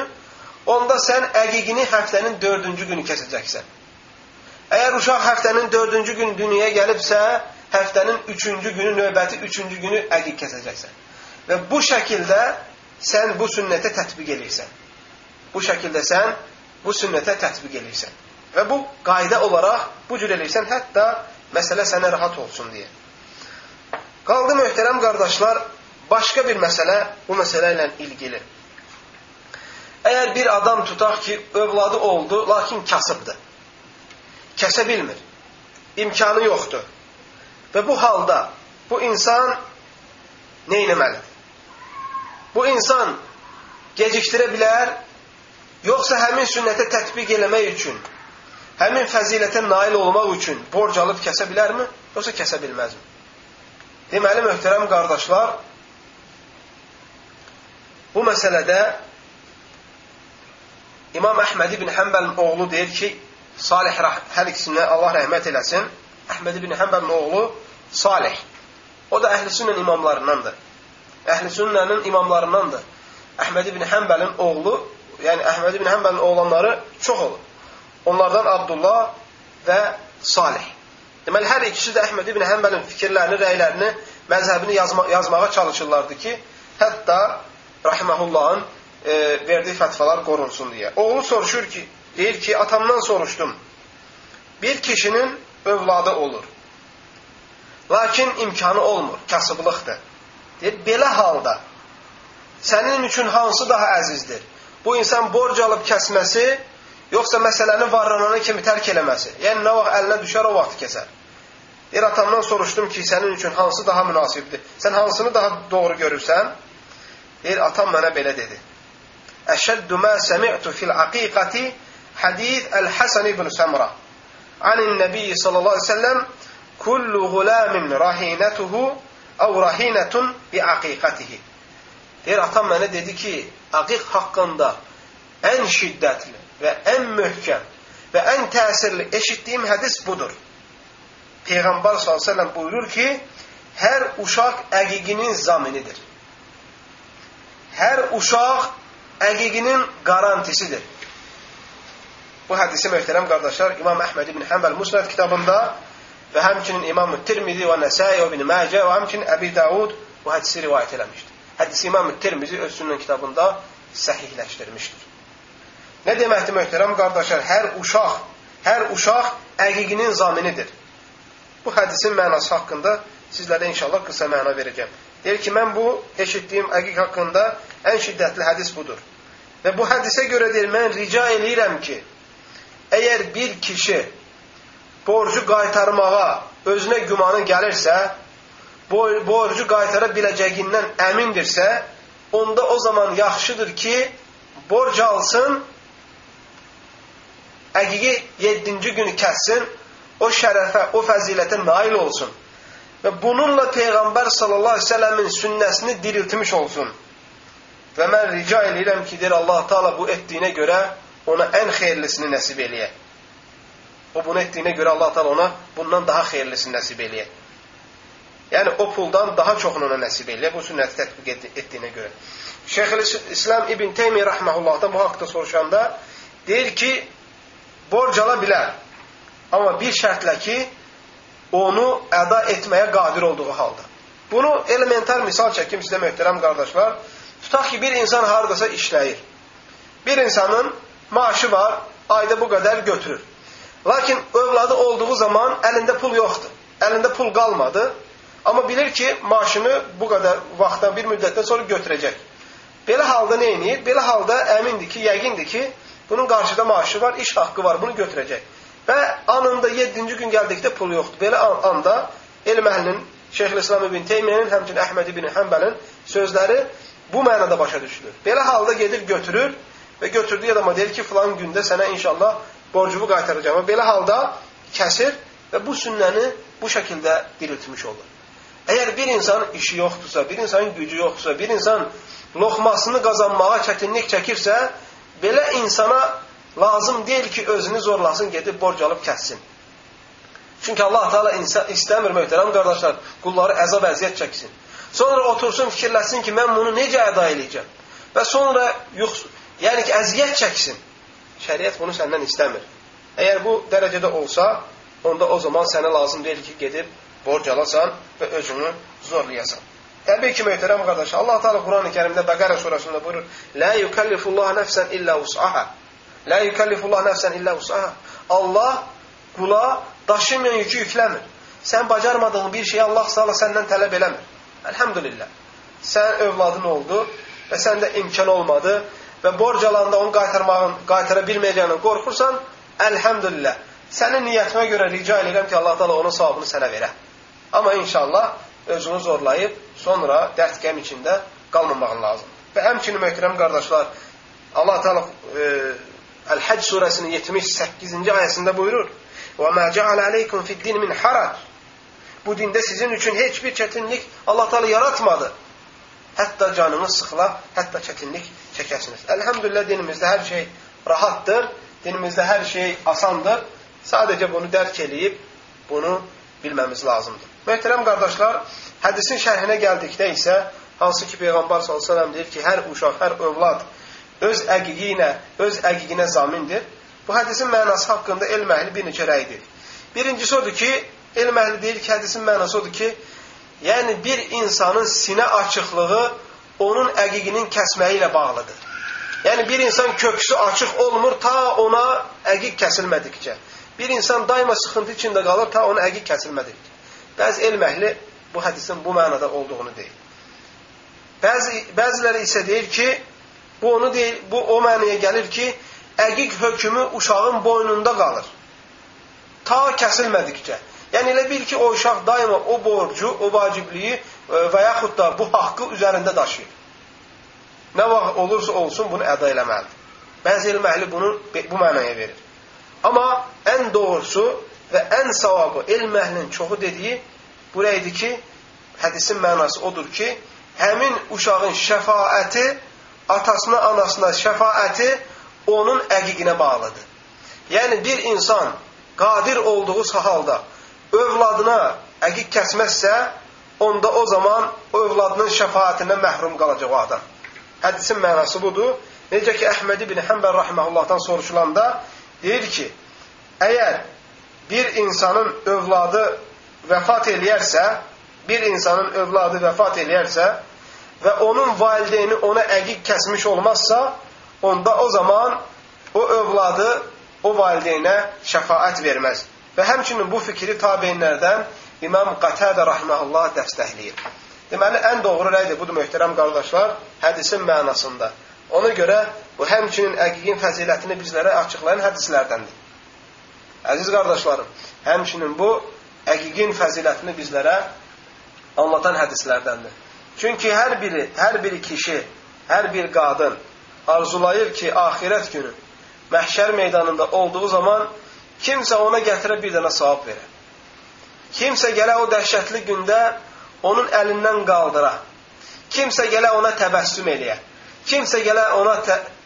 Speaker 1: onda sən əqiqini həftənin 4-cü günü kəsəcəksən. Əgər uşaq həftənin 4-cü günü dünyaya gəlibsə, həftənin 3-cü günü, növbəti 3-cü günü əqiq kəsəcəksən. Və bu şəkildə sən bu sünnətə tətbiq edirsən. Bu şəkildə sən bu sünnətə tətbiq edirsən. Və bu qayda olaraq bu cür eləyirsən, hətta məsələ sənə rahat olsun deyə. Qaldı möhtərəm qardaşlar, başqa bir məsələ bu məsələ ilə ilgili. Əgər bir adam tutaq ki, övladı oldu, lakin kasıbdır. Kəsə bilmir. İmkanı yoxdur. Və bu halda bu insan nə etməlidir? Bu insan gecikdirə bilər, yoxsa həmin sünnətə tətbiq eləmək üçün, həmin fəzilətə nail olmaq üçün borc alıb kəsə bilərmi, yoxsa kəsə bilməzmi? Deməli, möhtərəm qardaşlar, bu məsələdə İmam Əhməd ibn Həmbəlin oğlu deyir ki, Salih hər ikisinə Allah rəhmət eləsin. Əhməd ibn Həmbəlin oğlu Salih. O da əhl-i sünnən imamlarındandır. Əhl-i sünnənin imamlarındandır. Əhməd ibn Həmbəlin oğlu, yəni Əhməd ibn Həmbəlin oğlanları çox olur. Onlardan Abdullah və Salih. Deməli, hər ikisi də Əhməd ibn Həmbəlin fikirlərini, rəylərini, məzhəbini yazma yazmağa çalışırlardı ki, hətta Rahiməhullahın e, verdiyi fətvalar qorunsun deyə. Oğlu soruşur ki, deyir ki, atamdan soruşdum. Bir kişinin övladı olur. Lakin imkanı olmur, kasıblıqdır. Deyir, belə halda sənin üçün hansı daha əzizdir? Bu insan borc alıb kəsməsi, yoxsa məsələni varlanana kimi tərk eləməsi? Yəni, nə vaxt əlinə düşər, o vaxt kəsər. Deyir, atamdan soruşdum ki, sənin üçün hansı daha münasibdir? Sən hansını daha doğru görürsən? Deyir, atam mənə belə dedi. Əşəddü mə səmi'tu fil aqiqati hadith Əl-Həsən ibn Səmra. Anin Nəbiyyi sallallahu aleyhi ve sellem kullu gulamin rahinətuhu əv rahinətun bi aqiqatihi. Deyir, atam mənə dedi ki, aqiq haqqında ən şiddətli və ən möhkəm və ən təsirli eşitdiyim hədis budur. Peyğəmbər s.ə.v buyurur ki, hər uşaq əqiqinin zaminidir. Hər uşaq əqiqinin garantisidir. Bu hədisi möhtərəm qardaşlar İmam Əhməd ibn Həmbəl Musnad kitabında və həmçinin İmam Tirmizi və Nəsai və ibn Məcə və həmçinin Əbi Davud bu hədisi rivayət eləmişdir. Hədisi İmam Tirmizi öz sünnən kitabında səhihləşdirmişdir. Nə deməkdir möhtərəm qardaşlar? Hər uşaq, hər uşaq əqiqinin zaminidir. Bu hədisin mənası haqqında sizlərə inşallah qısa məna verəcəm. Deyir ki, mən bu eşitdiyim əqiq haqqında ən şiddətli hədis budur. Və bu hədisə görə deyir, mən rica eləyirəm ki, əgər bir kişi borcu qaytarmağa özünə gümanı gəlirsə, borcu qaytara biləcəyindən əmindirsə, onda o zaman yaxşıdır ki, borc alsın, əqiqi 7-ci günü kəssin, o şərəfə, o fəzilətə nail olsun. Və bununla Peyğəmbər sallallahu əleyhi və səlləmin sünnəsini diriltmiş olsun. Və mən rica edirəm ki, deyir Allah Taala bu etdiyinə görə ona ən xeyirlisini nəsib eləyə. O bunu etdiyinə görə Allah Taala ona bundan daha xeyirlisini nəsib eləyə. Yəni o puldan daha çoxunu ona nəsib eləyə bu sünnəti tətbiq etdiyinə görə. Şeyxülislam İbn Teymiyyə rahmehullahdan bu haqqda soruşanda deyir ki, borc ala bilər. Amma bir şərtlə ki, onu əda etməyə qadir olduğu halda. Bunu elementar misal çəkim sizə möhtərəm qardaşlar. Tutaq ki, bir insan haradasa işləyir. Bir insanın maaşı var, ayda bu qədər götürür. Lakin övladı olduğu zaman əlində pul yoxdur. Əlində pul qalmadı. Amma bilir ki, maaşını bu qədər vaxtdan, bir müddətdən sonra götürəcək. Belə halda nə edir? Belə halda əmindir ki, yəqindir ki, bunun qarşıda maaşı var, iş haqqı var, bunu götürəcək. Və anında 7-ci gün gəldikdə pul yoxdur. Belə anda elm əhlinin Şeyxülislam ibn Teymiyənin, həmçinin Əhməd ibn Həmbəlin sözləri bu mənada başa düşülür. Belə halda gedir götürür və götürdüyü adama deyir ki, filan gündə sənə inşallah borcumu qaytaracağam. Belə halda kəsir və bu sünnəni bu şəkildə diriltmiş olur. Əgər bir insanın işi yoxdursa, bir insanın gücü yoxdursa, bir insan loxmasını qazanmağa çətinlik çəkirsə, belə insana lazım deyil ki, özünü zorlasın, gedib borc alıb kəssin. Çünki Allah Teala istəmir möhtərəm qardaşlar, qulları əzab əziyyət çəksin. Sonra otursun, fikirləsin ki, mən bunu necə əda edəcəm? Və sonra yox, yəni ki, əziyyət çəksin. Şəriət bunu səndən istəmir. Əgər bu dərəcədə olsa, onda o zaman sənə lazım deyil ki, gedib borc alasan və özünü zorlayasan. Təbii ki, möhtərəm qardaş, Allah Teala Quran-ı Kərimdə Bəqərə surəsində buyurur: "La yukallifullah nəfsən illə vus'aha." La yukallifullah nəfsən illə vus'aha. Allah qula daşımayan yükü yükləmir. Sən bacarmadığın bir şeyi Allah Teala səndən tələb eləmir. Elhamdülillah. Sən övladın oldu və səndə imkan olmadı və borc alanda onu qaytarmağın, qaytara bilməyəcəyindən qorxursan, elhamdülillah. Sənin niyyətimə görə rica edirəm ki, Allah Teala onun savabını sənə verə. Amma inşallah özünü zorlayıb sonra dərd qəm içində qalmamağın lazım. Və həmçinin möhtərəm qardaşlar, Allah Teala e, Əl-Həcc surəsinin 78-ci ayəsində buyurur: "Və mə cəal aleykum fid-din min harac." Bu dində sizin üçün heç bir çətinlik Allah Teala yaratmadı. Hətta canınız sıxıla, hətta çətinlik çəkəsiniz. Elhamdülillah dinimizdə hər şey rahatdır, dinimizdə hər şey asandır. Sadəcə bunu dərk eləyib bunu bilməmiz lazımdır. Möhtərəm qardaşlar, hədisin şərhinə gəldikdə isə hansı ki Peyğəmbər əleyhi deyir ki, hər uşaq, hər övlad öz əqiqi ilə, öz əqiqinə zamindir. Bu hədisin mənası haqqında elm əhli bir neçə rəydir. Birincisi odur ki, elm əhli deyir ki, hədisin mənası odur ki, yəni bir insanın sinə açıqlığı onun əqiqinin kəsməyi ilə bağlıdır. Yəni bir insan köksü açıq olmur ta ona əqiq kəsilmədikcə. Bir insan daima sıxıntı içində qalır ta ona əqiq kəsilmədikcə. Bəzi elm əhli bu hədisin bu mənada olduğunu deyir. Bəzi, bəziləri isə deyir ki, Bu onu deyil, bu o mənaya gəlir ki, əqiq hökmü uşağın boynunda qalır. Ta kəsilmədikcə. Yəni elə bil ki, o uşaq daima o borcu, o vacibliyi e, və yaxud da bu haqqı üzərində daşıyır. Nə vaxt olursa olsun bunu əda eləməlidir. Bəzi elm əhli bunu bu mənaya verir. Amma ən doğrusu və ən savabı elm əhlinin çoxu dediyi buraya idi ki, hədisin mənası odur ki, həmin uşağın şəfaəti atasına, anasına şəfaəti onun əqiqinə bağlıdır. Yəni bir insan qadir olduğu halda övladına əqiq kəsməzsə, onda o zaman o övladının şəfaətindən məhrum qalacaq o adam. Hədisin mənası budur. Necə ki, Əhməd ibn Həmbər rahiməhullahdan soruşulanda deyir ki, əgər bir insanın övladı vəfat eləyərsə, bir insanın övladı vəfat eləyərsə, və onun valideyni ona əqiq kəsmiş olmazsa, onda o zaman o övladı o valideynə şəfaət verməz. Və həmçinin bu fikri tabeinlərdən İmam Qatədə rahiməhullah dəstəkləyir. Deməli, ən doğru rəydir budur, möhtərəm qardaşlar, hədisin mənasında. Ona görə bu həmçinin əqiqin fəzilətini bizlərə açıqlayan hədislərdəndir. Əziz qardaşlarım, həmçinin bu əqiqin fəzilətini bizlərə anlatan hədislərdəndir. Çünki hər biri, hər bir kişi, hər bir qadın arzulayır ki, axirət günü məhşər meydanında olduğu zaman kimsə ona gətirə bir dənə savab verə. Kimsə gələ o dəhşətli gündə onun əlindən qaldıra. Kimsə gələ ona təbəssüm eləyə. Kimsə gələ ona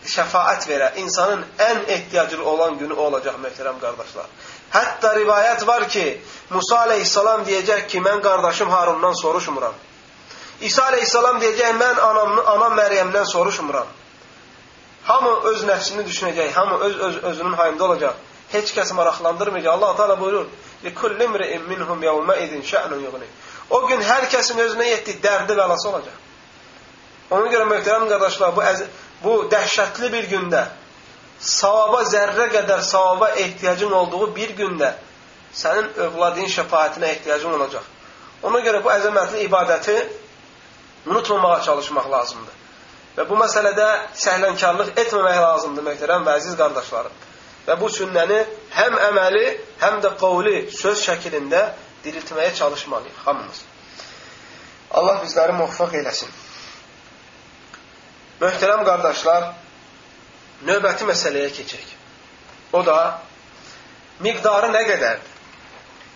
Speaker 1: şəfaət verə. İnsanın ən ehtiyaclı olan günü o olacaq, möhtərəm qardaşlar. Hətta rivayət var ki, Musa aleyhissalam deyəcək ki, mən qardaşım Harundan soruşmuram. İsa aleyhissalam deyəcək, mən anam, anam Məryəmdən soruşmuram. Hamı öz nəfsini düşünəcək, hamı öz, öz özünün hayında olacaq. Heç kəs maraqlandırmayacaq. Allah Teala buyurur: "Likulli imri'in minhum yawma idin sha'nun yughni." O gün hər kəsin özünə yetdi dərdi bəlası olacaq. Ona görə möhtərəm qardaşlar, bu bu dəhşətli bir gündə savaba zərrə qədər savaba ehtiyacın olduğu bir gündə sənin övladın şəfaətinə ehtiyacın olacaq. Ona görə bu əzəmətli ibadəti unutmamağa çalışmaq lazımdır. Və bu məsələdə səhlənkarlıq etməmək lazımdır, möhtərəm və əziz qardaşlarım. Və bu sünnəni həm əməli, həm də qovli söz şəklində diriltməyə çalışmalıyıq hamımız. Allah bizləri muvaffaq eləsin. Möhtərəm qardaşlar, növbəti məsələyə keçək. O da miqdarı nə qədərdir?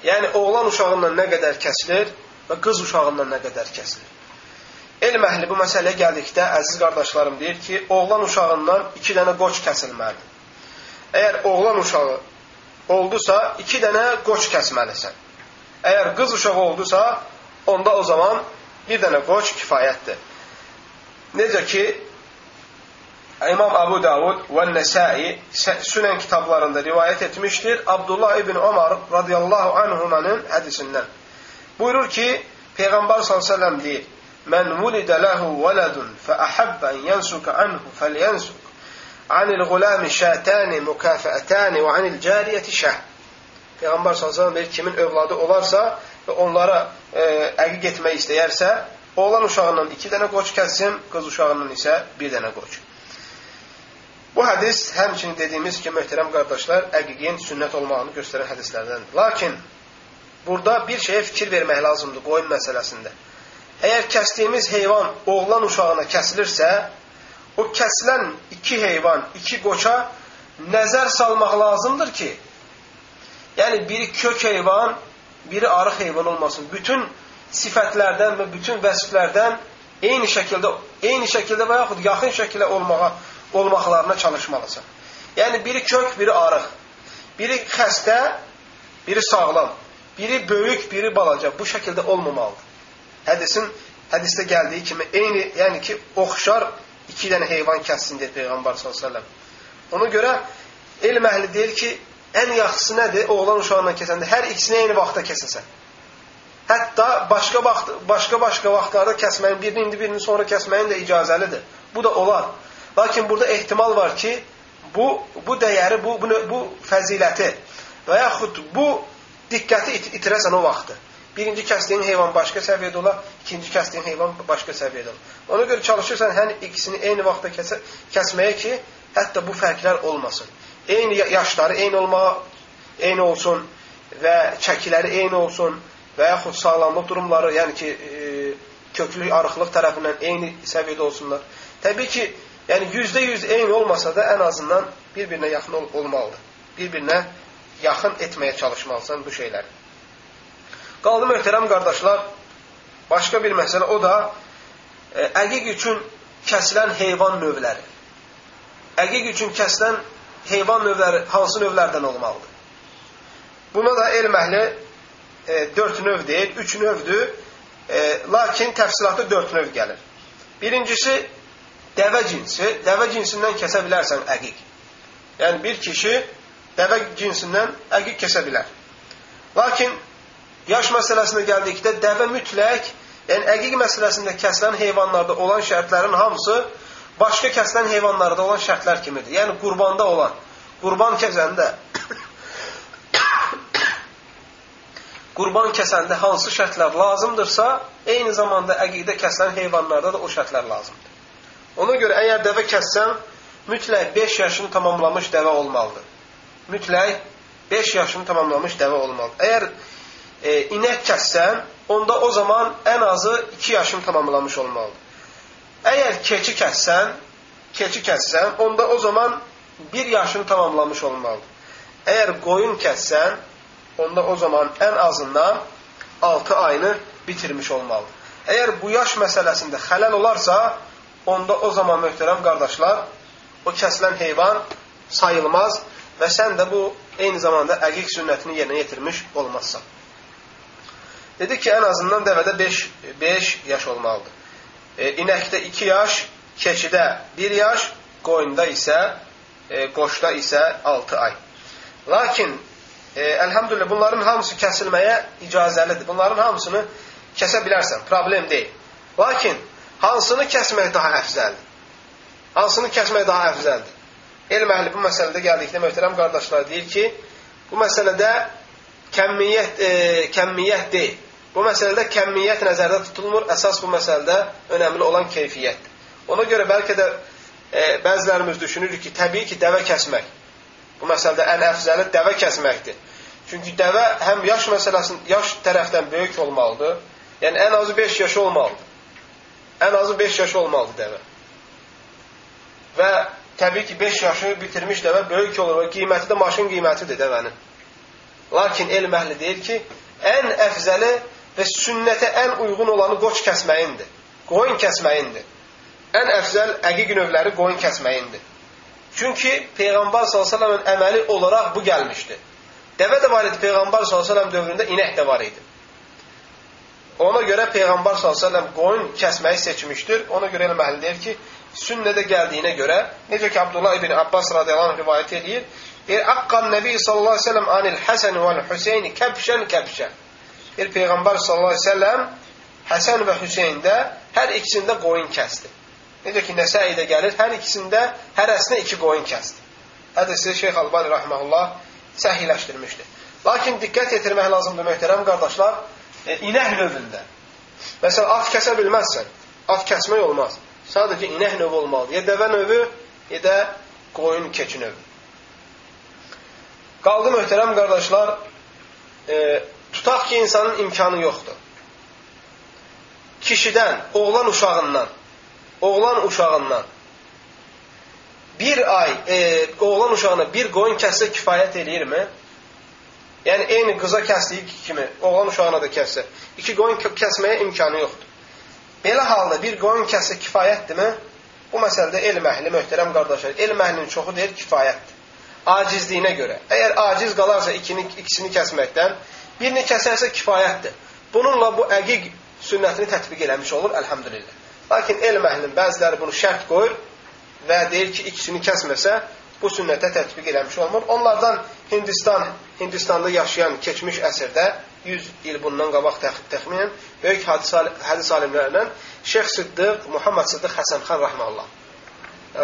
Speaker 1: Yəni, oğlan uşağından nə qədər kəsilir və qız uşağından nə qədər kəsilir. Elm əhli bu məsələyə gəldikdə, əziz qardaşlarım deyir ki, oğlan uşağından iki dənə qoç kəsilməlidir. Əgər oğlan uşağı oldusa, iki dənə qoç kəsməlisən. Əgər qız uşağı oldusa, onda o zaman bir dənə qoç kifayətdir. Necə ki, İmam Abu Davud və Nəsai Sünən kitablarında rivayət etmişdir. Abdullah ibn Ömər radiyallahu anhumanın hədisindən. Buyurur ki, Peyğəmbər s.ə.v deyir, Mən vulidə ləhu vələdun fəəhəbbən yənsuka anhu fəlyənsuk anil gulami şətəni mükafəətəni və anil cariyəti şəh. Peyğəmbər s.ə.v deyir, kimin övladı olarsa və onlara e, əqiq etmək istəyərsə, oğlan uşağından iki dənə qoç kəssin, qız uşağından isə bir dənə qoç. Bu hədis həmçinin dediyimiz ki, möhtərəm qardaşlar, əqiqin sünnət olmağını göstərən hədislərdəndir. Lakin burada bir şeyə fikir vermək lazımdır qoyun məsələsində. Əgər kəsdiyimiz heyvan oğlan uşağına kəsilirsə, o kəsilən iki heyvan, iki qoça nəzər salmaq lazımdır ki, Yəni biri kök heyvan, biri arıq heyvan olmasın. Bütün sifətlərdən və bütün vəsflərdən eyni şəkildə eyni şəkildə və yaxud yaxın şəkildə olmağa olmaqlarına çalışmalısan. Yəni biri kök, biri arıq. Biri xəstə, biri sağlam. Biri böyük, biri balaca. Bu şəkildə olmamalıdır. Hədisin hədisdə gəldiyi kimi eyni, yəni ki, oxşar iki dənə heyvan kəssin deyə Peyğəmbər səlləm. Ona görə elm əhli deyir ki, ən yaxşısı nədir? Oğlan uşağına kəsəndə hər ikisini eyni vaxtda kəsəsən. Hətta başqa vaxt başqa başqa vaxtlarda kəsməyin, birini indi birini sonra kəsməyin də icazəlidir. Bu da olar. Lakin burada ehtimal var ki, bu bu dəyəri, bu bu, bu fəziləti və yaxud bu diqqəti it itirəsən o vaxtı. Birinci kəsdiyin heyvan başqa səviyyədə olar, ikinci kəsdiyin heyvan başqa səviyyədə olar. Ona görə çalışırsan hər ikisini eyni vaxtda kəsə, kəsməyə ki, hətta bu fərqlər olmasın eyni yaşları eyni olmağa eyni olsun və çəkiləri eyni olsun və yaxud sağlamlıq durumları, yəni ki, e, köklü arıqlıq tərəfindən eyni səviyyədə olsunlar. Təbii ki, yəni yüzdə yüz eyni olmasa da ən azından bir-birinə yaxın ol olmalıdır. Bir-birinə yaxın etməyə çalışmalısan bu şeyləri. Qaldı möhtərəm qardaşlar, başqa bir məsələ o da e, əqiq üçün kəsilən heyvan növləri. Əqiq üçün kəsilən heyvan növləri hansı növlərdən olmalıdır? Buna da elm əhli e, dörd növ deyil, üç növdür. E, lakin təfsilatı dörd növ gəlir. Birincisi, dəvə cinsi. Dəvə cinsindən kəsə bilərsən əqiq. Yəni, bir kişi dəvə cinsindən əqiq kəsə bilər. Lakin, yaş məsələsində gəldikdə dəvə mütləq, yəni əqiq məsələsində kəsilən heyvanlarda olan şərtlərin hamısı başqa kəsilən heyvanlarda olan şərtlər kimidir. Yəni qurbanda olan, qurban kəsəndə [coughs] qurban kəsəndə hansı şərtlər lazımdırsa, eyni zamanda əqiqdə kəsilən heyvanlarda da o şərtlər lazımdır. Ona görə əgər dəvə kəssən, mütləq 5 yaşını tamamlamış dəvə olmalıdır. Mütləq 5 yaşını tamamlamış dəvə olmalıdır. Əgər e, inək kəssən, onda o zaman ən azı 2 yaşını tamamlamış olmalıdır. Əgər keçi kəssən, keçi kəssən, onda o zaman bir yaşını tamamlamış olmalıdır. Əgər qoyun kəssən, onda o zaman ən azından 6 ayını bitirmiş olmalıdır. Əgər bu yaş məsələsində xələl olarsa, onda o zaman möhtərəm qardaşlar, o kəsilən heyvan sayılmaz və sən də bu eyni zamanda əqiq sünnətini yerinə yetirmiş olmazsan. Dedi ki, ən azından dəvədə 5, 5 yaş olmalıdır e, inəkdə 2 yaş, keçidə 1 yaş, qoyunda isə, e, qoşda isə 6 ay. Lakin, e, əlhəmdülillah, bunların hamısı kəsilməyə icazəlidir. Bunların hamısını kəsə bilərsən, problem deyil. Lakin, hansını kəsmək daha əfzəldir? Hansını kəsmək daha əfzəldir? Elm əhli bu məsələdə gəldikdə möhtərəm qardaşlar deyir ki, bu məsələdə kəmmiyyət, e, kəmmiyyət deyil. Bu məsələdə kəmmiyyət nəzərdə tutulmur, əsas bu məsələdə önəmli olan keyfiyyətdir. Ona görə bəlkə də e, bəzilərimiz düşünürük ki, təbii ki, dəvə kəsmək. Bu məsələdə ən əfzəli dəvə kəsməkdir. Çünki dəvə həm yaş məsələsinin, yaş tərəfdən böyük olmalıdır. Yəni, ən azı 5 yaşı olmalıdır. Ən azı 5 yaşı olmalıdır dəvə. Və təbii ki, 5 yaşı bitirmiş dəvə böyük olur və qiyməti də maşın qiymətidir dəvənin. Lakin elm əhli deyir ki, ən əfzəli və sünnətə ən uyğun olanı qoç kəsməyindir. Qoyun kəsməyindir. Ən əfzəl əqiq növləri qoyun kəsməyindir. Çünki Peyğəmbər s.ə.v-in əməli olaraq bu gəlmişdi. Dəvə də var idi Peyğəmbər s.ə.v dövründə, inək də var idi. Ona görə Peyğəmbər s.ə.v qoyun kəsməyi seçmişdir. Ona görə eləməli deyir ki, sünnədə gəldiyinə görə, necə ki, Abdullah ibn Abbas radiyallahu rivayət edir, deyir, Əqqan Nəbi sallallahu aleyhi ve sellem anil Həsən və Hüseyni kəbşən kəbşən. Deyir, Peyğəmbər sallallahu aleyhi ve sellem Həsən və Hüseyndə hər ikisində qoyun kəsdi. Necə ki, Nəsəidə gəlir, hər ikisində hərəsinə iki qoyun kəsdi. Hədisi Şeyx Albani rəhməhullah səhiləşdirmişdir. Lakin diqqət yetirmək lazımdır, möhtərəm qardaşlar, e, inək növündə. Məsələn, at kəsə bilməzsən. At kəsmək olmaz. Sadəcə inək növü olmalıdır. Ya dəvə növü, ya da qoyun keçi növü. Qaldı möhtərəm qardaşlar, e, tutaq ki, insanın imkanı yoxdur. Kişidən, oğlan uşağından, oğlan uşağından bir ay e, oğlan uşağına bir qoyun kəssə kifayət eləyirmi? Yəni, eyni qıza kəsdiyi kimi oğlan uşağına da kəssə, iki qoyun kəsməyə imkanı yoxdur. Belə halda bir qoyun kəssə kifayətdirmi? Bu məsələdə elm əhli, möhtərəm qardaşlar, elm əhlinin çoxu deyir kifayətdir. Acizliyinə görə. Əgər aciz qalarsa ikini, ikisini kəsməkdən, birini kəsərsə kifayətdir. Bununla bu əqiq sünnətini tətbiq eləmiş olur, əlhamdülillah. Lakin elm əhlinin bəziləri bunu şərt qoyur və deyir ki, ikisini kəsməsə, bu sünnətə tətbiq eləmiş olmur. Onlardan Hindistan, Hindistanda yaşayan keçmiş əsrdə 100 il bundan qabaq təx təxminən böyük hədis alimlərindən Şeyx Sıddıq, Muhammed Sıddıq Həsənxan rəhməllah.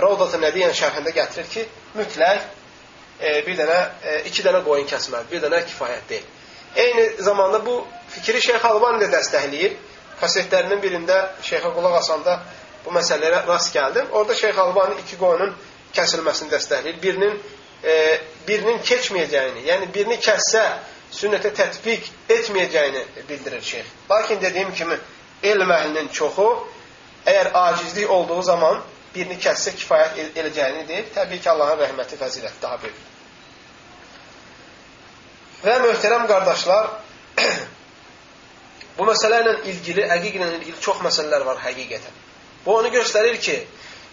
Speaker 1: Ravdat-ı Nədiyyən şərhində gətirir ki, mütləq e, bir dənə, e, iki dənə qoyun kəsməli, bir dənə kifayət deyil. Eyni zamanda bu fikri Şeyx Albani də dəstəkləyir. Kasetlərinin birində Şeyxə qulaq asanda bu məsələlərə rast gəldim. Orada Şeyx Albani iki qoyunun kəsilməsini dəstəkləyir. Birinin e, birinin keçməyəcəyini, yəni birini kəssə sünnətə tətbiq etməyəcəyini bildirir şeyx. Lakin dediyim kimi elm əhlinin çoxu əgər acizlik olduğu zaman birini kəssə kifayət edəcəyini deyir. Təbii ki, Allahın rəhməti fəziləti daha böyükdür. Və möhtərəm qardaşlar, [clears throat] bu məsələ ilə ilgili, əqiqlə ilgili çox məsələlər var həqiqətən. Bu onu göstərir ki,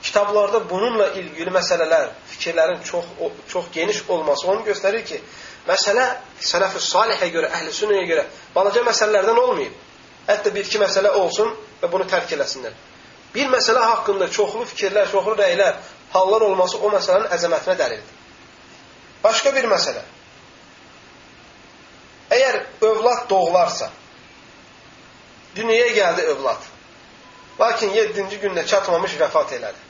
Speaker 1: kitablarda bununla ilgili məsələlər, fikirlərin çox çox geniş olması onu göstərir ki, məsələ sələf-i salihə görə, əhl-i sünnəyə görə balaca məsələlərdən olmayıb. Hətta bir-iki məsələ olsun və bunu tərk eləsinlər. Bir məsələ haqqında çoxlu fikirlər, çoxlu rəylər, hallar olması o məsələnin əzəmətinə dəlildir. Başqa bir məsələ. Əgər övlad doğularsa, dünyaya gəldi övlad. Lakin 7-ci gündə çatmamış vəfat elədi.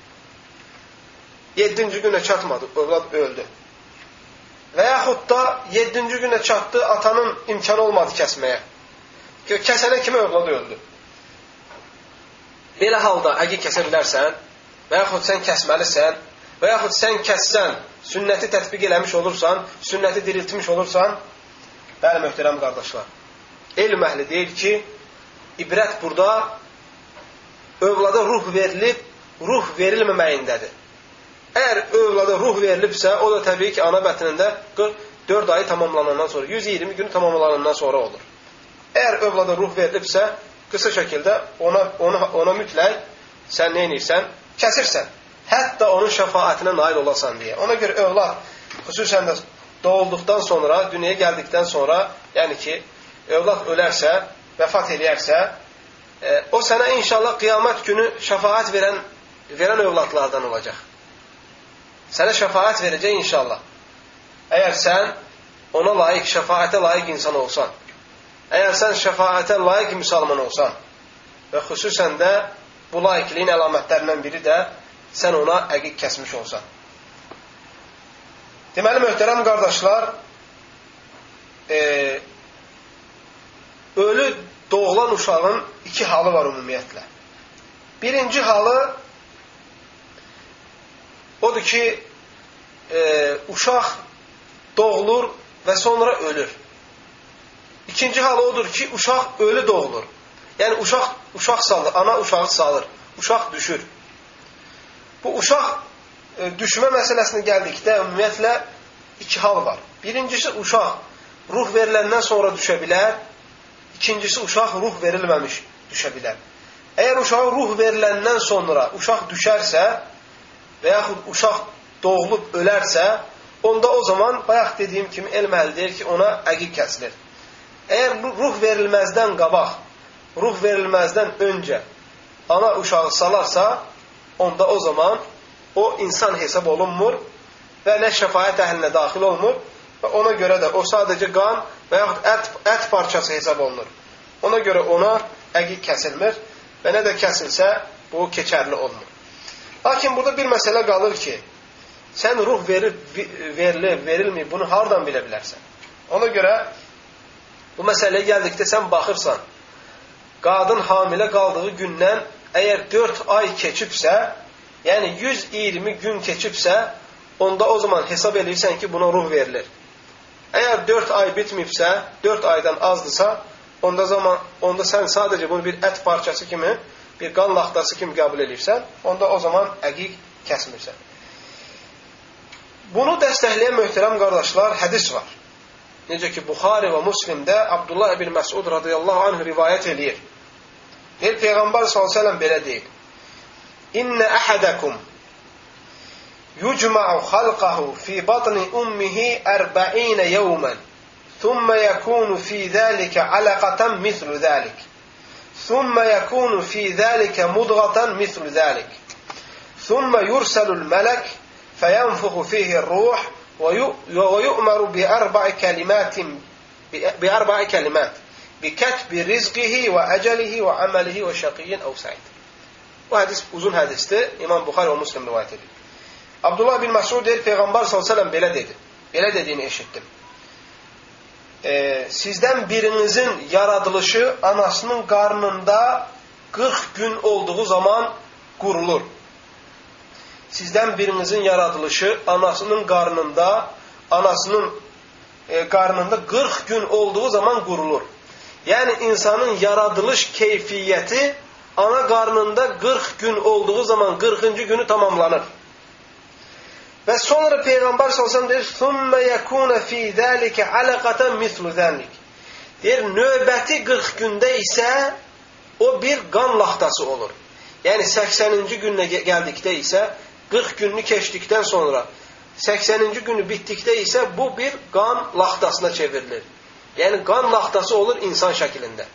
Speaker 1: 7-ci günə çatmadı, övlad öldü. Və yaxud da 7-ci günə çatdı, atanın imkanı olmadı kəsməyə. Kəsənə kimi övlad öldü. Belə halda əgər kəsə bilərsən, və yaxud sən kəsməlisən, və yaxud sən kəssən, sünnəti tətbiq eləmiş olursan, sünnəti diriltmiş olursan, bəli, möhtərəm qardaşlar, elm əhli deyir ki, ibrət burada övlada ruh verilib, ruh verilməməyindədir. Əgər övlada ruh verilibsə, o da təbii ki, ana bətnində 44 ayı tamamlanandan sonra, 120 günü tamamlanandan sonra olur. Əgər övlada ruh verilibsə, qısa şəkildə ona, ona, ona mütləq sən nə edirsən? Kəsirsən. Hətta onun şəfaətinə nail olasan deyə. Ona görə övlad xüsusən də doğulduqdan sonra, dünyaya gəldikdən sonra, yəni ki, övlad ölərsə, vəfat eləyərsə, e, o sənə inşallah qiyamət günü şəfaət verən, verən övladlardan olacaq. Sənə şəfaət verəcək inşallah. Əgər sən ona layiq, şəfaətə layiq insan olsan, əgər sən şəfaətə layiq müsəlman olsan və xüsusən də bu layiqliyin əlamətlərindən biri də sən ona əqiq kəsmiş olsan. Deməli, möhtərəm qardaşlar, e, ölü doğulan uşağın iki halı var ümumiyyətlə. Birinci halı Odur ki, e, uşaq doğulur və sonra ölür. İkinci hal odur ki, uşaq ölü doğulur. Yəni uşaq uşaq salır, ana uşağı salır, uşaq düşür. Bu uşaq düşmə məsələsinə gəldikdə ümumiyyətlə iki hal var. Birincisi uşaq ruh veriləndən sonra düşə bilər. İkincisi, uşaq ruh verilməmiş düşə bilər. Əgər uşağa ruh veriləndən sonra uşaq düşərsə və yaxud uşaq doğulub ölərsə, onda o zaman bayaq dediyim kimi elm əhl deyir ki, ona əqiq kəsilir. Əgər ruh verilməzdən qabaq, ruh verilməzdən öncə ana uşağı salarsa, onda o zaman o insan hesab olunmur və nə şəfayət əhlinə daxil olmur və ona görə də o sadəcə qan və yaxud ət, ət parçası hesab olunur. Ona görə ona əqiq kəsilmir və nə də kəsilsə bu keçərli olmur. Lakin burada bir məsələ qalır ki, sən ruh verir, verilir, verilmir, bunu hardan bilə bilərsən? Ona görə bu məsələyə gəldikdə sən baxırsan, qadın hamilə qaldığı gündən əgər 4 ay keçibsə, yəni 120 gün keçibsə, onda o zaman hesab edirsən ki, buna ruh verilir. Əgər 4 ay bitmibsə, 4 aydan azdırsa, onda zaman onda sən sadəcə bunu bir ət parçası kimi, bir qan laxtası kimi qəbul edirsən, onda o zaman əqiq kəsmirsən. Bunu dəstəkləyən möhtərəm qardaşlar, hədis var. Necə ki, Buxari və Muslimdə Abdullah ibn Məsud radıyallahu anh rivayət eləyir. Deyir, Peyğəmbər s.ə.v belə deyir. İnnə əhədəkum يجمع خلقه في بطن أمه أربعين يوما ثم يكون في ذلك علقة مثل ذلك ثم يكون في ذلك مضغة مثل ذلك ثم يرسل الملك فينفخ فيه الروح ويؤمر بأربع كلمات بأربع كلمات بكتب رزقه وأجله وعمله وشقي أو سعيد. Bu hədis uzun hədisdir. İmam Buxari və Müslim rivayət edir. Abdullah bin Məsud deyir, Peyğəmbər s.ə.v belə dedi. Belə dediyini eşitdim. E, sizdən birinizin yaradılışı anasının qarnında 40 gün olduğu zaman qurulur. Sizdən birinizin yaradılışı anasının qarnında, anasının e, qarnında 40 gün olduğu zaman qurulur. Yəni insanın yaradılış keyfiyyəti ana qarnında 40 gün olduğu zaman 40. günü tamamlanır. Və sonra Peyğəmbər sallallahu deyir: "Summa yakuna fi zalika alaqatan mislu zalik." Deyir, növbəti 40 gündə isə o bir qan laxtası olur. Yəni 80-ci günə gəldikdə isə 40 gününü keçdikdən sonra 80-ci günü bitdikdə isə bu bir qan laxtasına çevrilir. Yəni qan laxtası olur insan şəklində.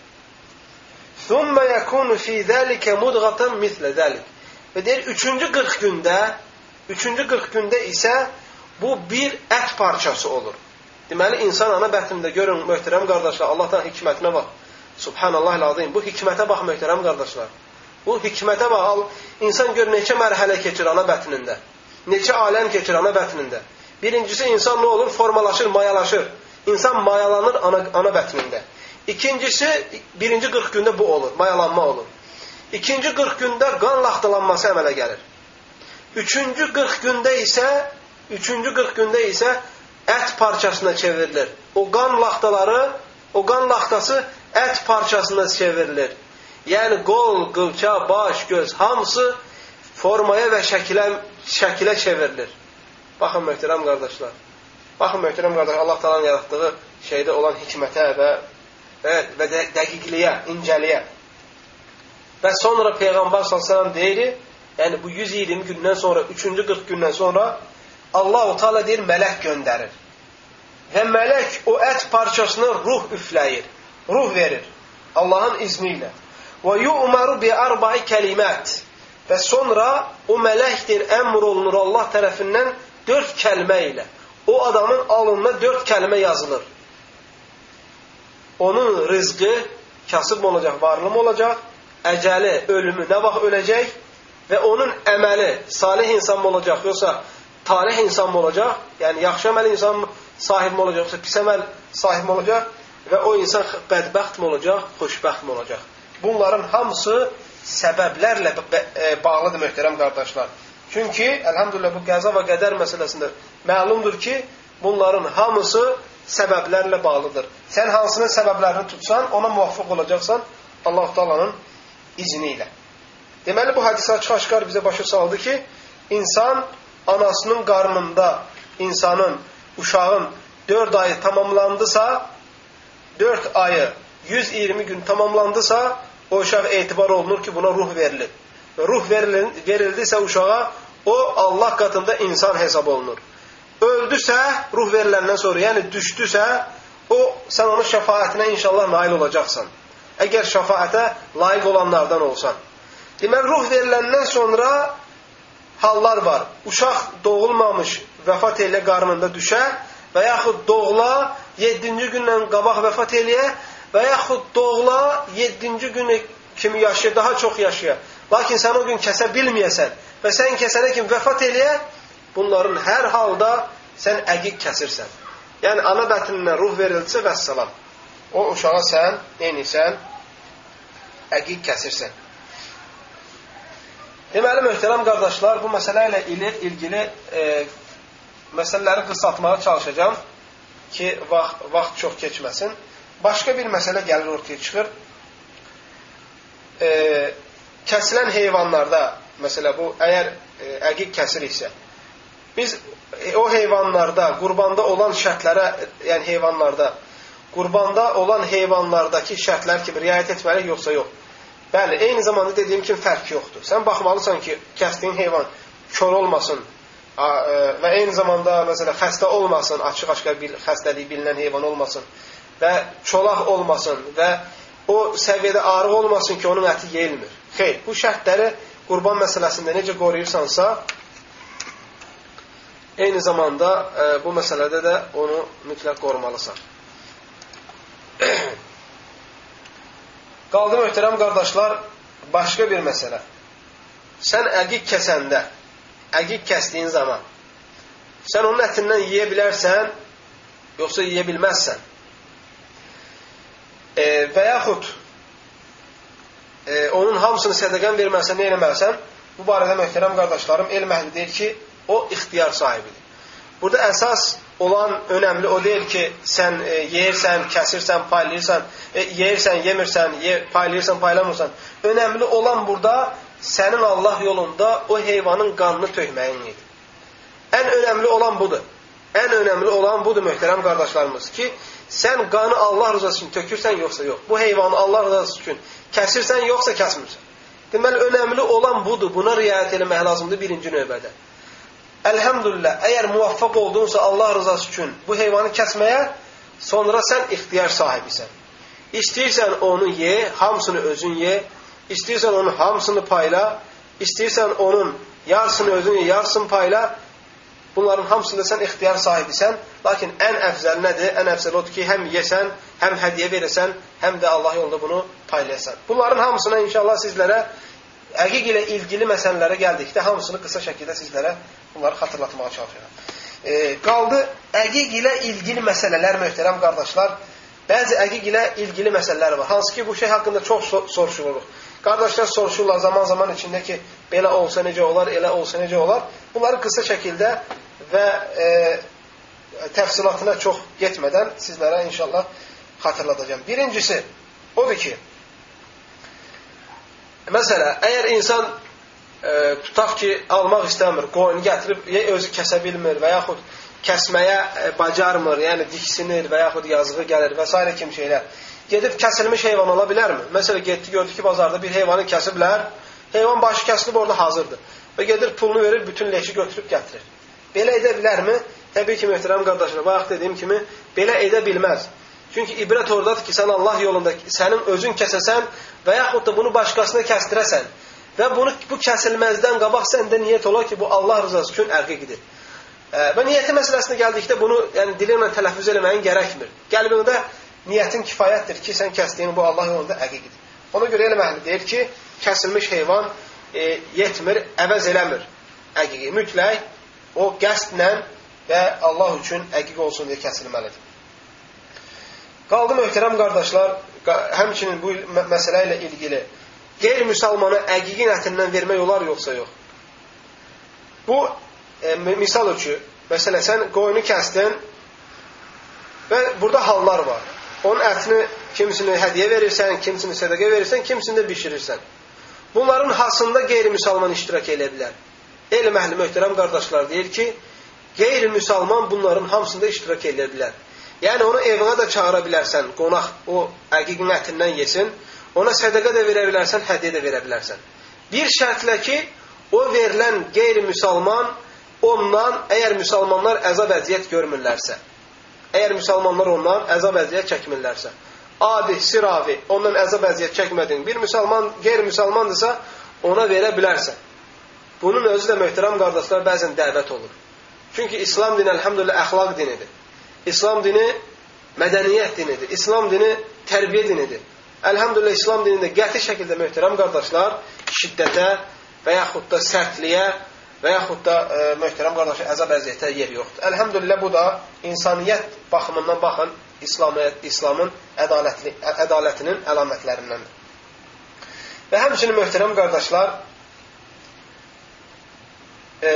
Speaker 1: Thumma yakunu fi zalika mudghatan misla zalik. Və deyir 3-cü 40 gündə Üçüncü 40 gündə isə bu bir ət parçası olur. Deməli, insan ana bətnində görün, möhtərəm qardaşlar, Allahdan hikmətinə bax. Subhanallah lazım. Bu hikmətə bax, möhtərəm qardaşlar. Bu hikmətə bax. İnsan gör neçə mərhələ keçir ana bətnində. Neçə aləm keçir ana bətnində. Birincisi, insan nə olur? Formalaşır, mayalaşır. İnsan mayalanır ana, ana bətnində. İkincisi, birinci 40 gündə bu olur, mayalanma olur. İkinci 40 gündə qan laxtalanması əmələ gəlir. Üçüncü 40 gündə isə üçüncü 40 gündə isə ət parçasına çevrilir. O qan laxtaları, o qan laxtası ət parçasına çevrilir. Yəni qol, qılça, baş, göz hamısı formaya və şəkilə, şəkilə çevrilir. Baxın möhtərəm qardaşlar. Baxın möhtərəm qardaş, Allah Taala'nın yaratdığı şeydə olan hikmətə və və, və də, dəqiqliyə, incəliyə. Və sonra Peyğəmbər sallallahu əleyhi və səlləm deyir: yəni bu 120 gündən sonra, 3-cü 40 gündən sonra Allah-u Teala deyir, mələk göndərir. Və mələk o ət parçasına ruh üfləyir, ruh verir Allahın izni ilə. Və yu'maru bi arba'i kəlimət. Və sonra o mələkdir, əmr olunur Allah tərəfindən dörd kəlmə ilə. O adamın alnına dörd kəlmə yazılır. Onun rızqı kasıb olacaq, varlı mı olacaq, əcəli, ölümü, nə vaxt öləcək və onun əməli salih insan mı olacaq, yoxsa talih insan mı olacaq? Yəni yaxşı əməl insan sahib mi olacaq, yoxsa pis əməl sahib mi olacaq? Və o insan bədbəxt mi olacaq, xoşbəxt mi olacaq? Bunların hamısı səbəblərlə e, bağlıdır möhtərəm qardaşlar. Çünki elhamdülillah bu qəza və qədər məsələsində məlumdur ki, bunların hamısı səbəblərlə bağlıdır. Sən hansının səbəblərini tutsan, ona muvaffaq olacaqsan Allah Taala'nın izni ilə. Deməli, bu hədis açıq-aşkar bizə başa saldı ki, insan anasının qarnında insanın, uşağın 4 ayı tamamlandısa, 4 ayı 120 gün tamamlandısa o uşaq etibar olunur ki buna ruh verilir. Və ruh verildisə uşağa o Allah qatında insan hesab olunur. Öldüsə ruh veriləndən sonra, yəni düşdüsə o sən onun şəfaətinə inşallah nail olacaqsan. Əgər şəfaətə layiq olanlardan olsan. Deməli ruh veriləndən sonra hallar var. Uşaq doğulmamış, vəfat elə qarnında düşə və yaxud doğula 7-ci gündən qabaq vəfat eləyə və yaxud doğula 7-ci günü kimi yaşaya, daha çox yaşaya. Lakin sən o gün kəsə bilməyəsən və sən kəsənə kimi vəfat eləyə, bunların hər halda sən əqiq kəsirsən. Yəni, ana bətnindən ruh verilsə və salam. O uşağa sən, neynisən, əqiq kəsirsən. Deməli, möhtərəm qardaşlar, bu məsələ ilə ilgili e, məsələləri qısaltmağa çalışacağım ki, vaxt, vaxt çox keçməsin. Başqa bir məsələ gəlir ortaya çıxır. E, kəsilən heyvanlarda, məsələ bu, əgər e, əqiq kəsir isə, biz e, o heyvanlarda, qurbanda olan şərtlərə, yəni heyvanlarda, qurbanda olan heyvanlardakı şərtlər kimi riayət etməliyik, yoxsa yox? Bəli, eyni zamanda dediyim kimi fərq yoxdur. Sən baxmalısan ki, kəsdiyin heyvan kör olmasın e, və eyni zamanda məsələn xəstə olmasın, açıq-aşkar bir xəstəliyi bilinən heyvan olmasın və çolaq olmasın və o səviyyədə arıq olmasın ki, onun əti yeyilmir. Xeyr, bu şərtləri qurban məsələsində necə qoruyursansa, eyni zamanda e, bu məsələdə də onu mütləq qorumalısan. [clears throat] Qaldı möhtərəm qardaşlar, başqa bir məsələ. Sən əqiq kəsəndə, əqiq kəsdiyin zaman, sən onun ətindən yeyə bilərsən, yoxsa yeyə bilməzsən. E, və yaxud e, onun hamısını sədəqən verməsən, nə eləməlisən? Bu barədə möhtərəm qardaşlarım, elm əhli deyir ki, o ixtiyar sahibidir. Burada əsas olan önəmli o deyil ki, sən e, yeyirsən, kəsirsən, paylayırsan, e, yeyirsən, yemirsən, ye, paylayırsan, paylamırsan. Önəmli olan burada sənin Allah yolunda o heyvanın qanını tökməyin idi. Ən önəmli olan budur. Ən önəmli olan budur möhtərəm qardaşlarımız ki, sən qanı Allah rızası üçün tökürsən yoxsa yox. Bu heyvanı Allah rızası üçün kəsirsən yoxsa kəsmirsən. Deməli, önəmli olan budur. Buna riayət eləmək lazımdır birinci növbədə. Əlhəmdülillah, əgər muvaffaq oldunsa Allah rızası üçün bu heyvanı kəsməyə, sonra sən ixtiyar sahibisən. İstəyirsən onu ye, hamısını özün ye, istəyirsən onun hamısını payla, istəyirsən onun yarısını özün ye, yarısını payla, bunların hamısında sən ixtiyar sahibisən. Lakin ən əfzəl nədir? Ən əfzəl odur ki, həm yesən, həm hədiyə verəsən, həm də Allah yolunda bunu paylayasan. Bunların hamısına inşallah sizlərə əqiq ilə ilgili məsələlərə gəldikdə hamısını qısa şəkildə sizlərə bunları xatırlatmağa çalışıram. E, qaldı əqiq ilə ilgili məsələlər, möhtərəm qardaşlar. Bəzi əqiq ilə ilgili məsələlər var. Hansı ki, bu şey haqqında çox soruşuluruq. Qardaşlar soruşurlar zaman-zaman içində ki, belə olsa necə olar, elə olsa necə olar. Bunları qısa şəkildə və e, təfsilatına çox getmədən sizlərə inşallah xatırladacağım. Birincisi, odur ki, Məsələ, əgər insan e, tutaq ki, almaq istəmir, qoyunu gətirib ya özü kəsə bilmir və yaxud kəsməyə e, bacarmır, yəni diksinir və yaxud yazığı gəlir və s. kimi şeylər. Gedib kəsilmiş heyvan ola bilərmi? Məsələ, getdi, gördü ki, bazarda bir heyvanı kəsiblər, heyvan başı kəsilib orada hazırdır. Və gedir, pulunu verir, bütün leşi götürüb gətirir. Belə edə bilərmi? Təbii ki, möhtərəm qardaşlar, bayaq dediyim kimi, belə edə bilməz. Çünki ibrət oradadır ki, sən Allah yolunda sənin özün kəsəsən və yaxud da bunu başqasına kəstirəsən və bunu bu kəsilməzdən qabaq səndə niyyət ola ki, bu Allah rızası üçün əqiqidir. Və niyyəti məsələsinə gəldikdə bunu yəni dilinlə tələffüz eləməyin gərəkmir. Qəlbində niyyətin kifayətdir ki, sən kəsdiyin bu Allah yolunda əqiqidir. Ona görə elm əhli deyir ki, kəsilmiş heyvan e, yetmir, əvəz eləmir əqiqi. Mütləq o qəsdlə və Allah üçün əqiq olsun deyə kəsilməlidir. Qaldı möhtərəm qardaşlar, həmçinin bu məsələ ilə ilgili qeyri-müsəlmana əqiqin ətindən vermək olar yoxsa yox? Bu, e, misal üçün, məsələ, sən qoyunu kəsdin və burada hallar var. Onun ətini kimisini hədiyə verirsən, kimisini sədəqə verirsən, kimisini də bişirirsən. Bunların hasında qeyri-müsəlman iştirak edə bilər. Elm əhli möhtərəm qardaşlar deyir ki, qeyri-müsəlman bunların hamısında iştirak edə bilər. Yəni onu evinə də çağıra bilərsən, qonaq o əqiqin ətindən yesin. Ona sədəqə də verə bilərsən, hədiyyə də verə bilərsən. Bir şərtlə ki, o verilən qeyri-müsəlman ondan, əgər müsəlmanlar əzab əziyyət görmürlərsə, əgər müsəlmanlar ondan əzab əziyyət çəkmirlərsə, adi, siravi, ondan əzab əziyyət çəkmədin, bir müsəlman qeyri-müsəlmandırsa, ona verə bilərsən. Bunun özü də möhtərəm qardaşlar bəzən dəvət olur. Çünki İslam dini, əlhamdülillah, əxlaq dinidir. İslam dini mədəniyyət dinidir. İslam dini tərbiyə dinidir. Əlhamdülillah İslam dinində qəti şəkildə möhtərəm qardaşlar şiddətə və yaxud da sərtliyə və yaxud da e, möhtərəm qardaşlar əzab əziyyətə yer yoxdur. Əlhamdülillah bu da insaniyyət baxımından baxın İslamiyyət, İslamın ədalətli, ədalətinin əlamətlərindəndir. Və həmçinin möhtərəm qardaşlar e,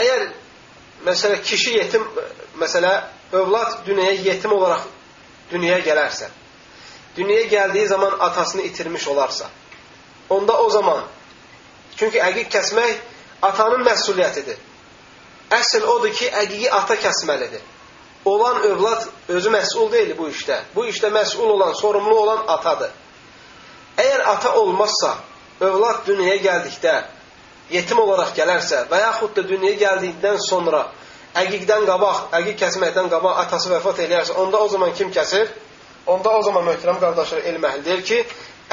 Speaker 1: əgər məsələ kişi yetim məsələ övlad dünyaya yetim olaraq dünyaya gələrsə, dünyaya gəldiyi zaman atasını itirmiş olarsa, onda o zaman, çünki əqiq kəsmək atanın məsuliyyətidir. Əsl odur ki, əqiqi ata kəsməlidir. Olan övlad özü məsul deyil bu işdə. Bu işdə məsul olan, sorumlu olan atadır. Əgər ata olmazsa, övlad dünyaya gəldikdə yetim olaraq gələrsə və yaxud da dünyaya gəldikdən sonra əqiqdən qabaq, əqiq kəsməkdən qabaq atası vəfat eləyərsə, onda o zaman kim kəsir? Onda o zaman möhtərəm qardaşlar elm əhli deyir ki,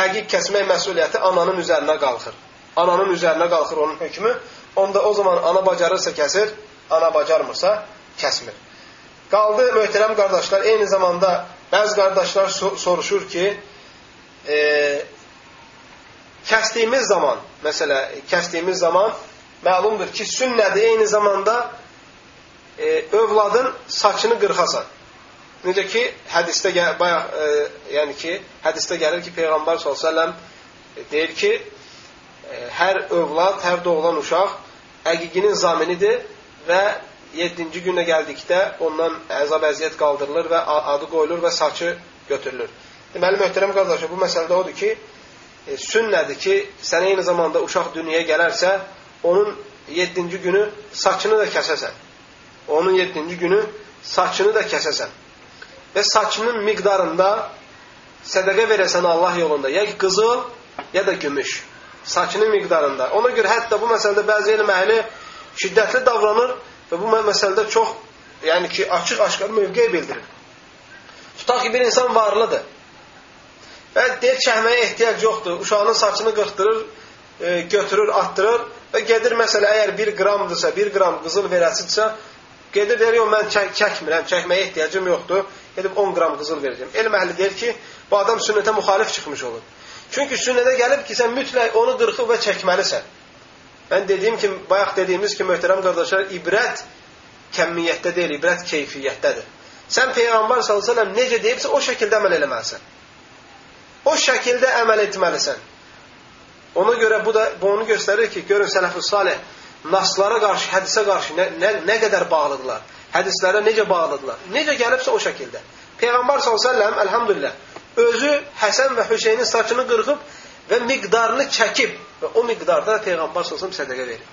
Speaker 1: əqiq kəsmək məsuliyyəti ananın üzərinə qalxır. Ananın üzərinə qalxır onun hökmü. Onda o zaman ana bacarırsa kəsir, ana bacarmırsa kəsmir. Qaldı möhtərəm qardaşlar, eyni zamanda bəzi qardaşlar soruşur ki, e, kəsdiyimiz zaman, məsələ, kəsdiyimiz zaman məlumdur ki, sünnədir, eyni zamanda e, övladın saçını qırxasan. Necə ki, hədisdə bayaq, e, yəni ki, hədisdə gəlir ki, Peyğəmbər s.ə.v deyir ki, e, hər övlad, hər doğulan uşaq əqiqinin zaminidir və 7-ci günə gəldikdə ondan əzab əziyyət qaldırılır və adı qoyulur və saçı götürülür. Deməli, möhtərəm qardaşlar, bu məsələdə odur ki, e, sünnədir ki, sən eyni zamanda uşaq dünyaya gələrsə, onun 7-ci günü saçını da kəsəsən onun yedinci günü saçını da kəsəsən. Və saçının miqdarında sədəqə verəsən Allah yolunda. Ya qızıl, ya da gümüş. Saçının miqdarında. Ona görə hətta bu məsələdə bəzi elm əhli şiddətli davranır və bu məsələdə çox, yəni ki, açıq-aşkar mövqe bildirir. Tutaq ki, bir insan varlıdır. Və deyir, çəhməyə ehtiyac yoxdur. Uşağının saçını qırxdırır, e, götürür, atdırır və gedir, məsələ, əgər bir qramdırsa, bir qram qızıl verəsidirsə, Gedir deyir, yox, mən çək, çəkmirəm, çəkməyə ehtiyacım yoxdur. Gedib 10 qram qızıl verəcəm. Elm əhli deyir ki, bu adam sünnətə müxalif çıxmış olur. Çünki sünnədə gəlib ki, sən mütləq onu qırxıb və çəkməlisən. Mən dediyim kimi, bayaq dediyimiz kimi, möhtərəm qardaşlar, ibrət kəmmiyyətdə deyil, ibrət keyfiyyətdədir. Sən Peyğəmbər s.ə.v necə deyibsə, o şəkildə əməl eləməlisən. O şəkildə əməl etməlisən. Ona görə bu da bu onu göstərir ki, görün sələf-ü salih naslara qarşı, hədisə qarşı nə, nə, nə qədər bağlıdırlar. Hədislərə necə bağlıdırlar. Necə gəlibsə o şəkildə. Peyğəmbər s.ə.v əlhamdülillah özü Həsən və Hüseynin saçını qırxıb və miqdarını çəkib və o miqdarda Peyğəmbər s.ə.v sədəqə verir.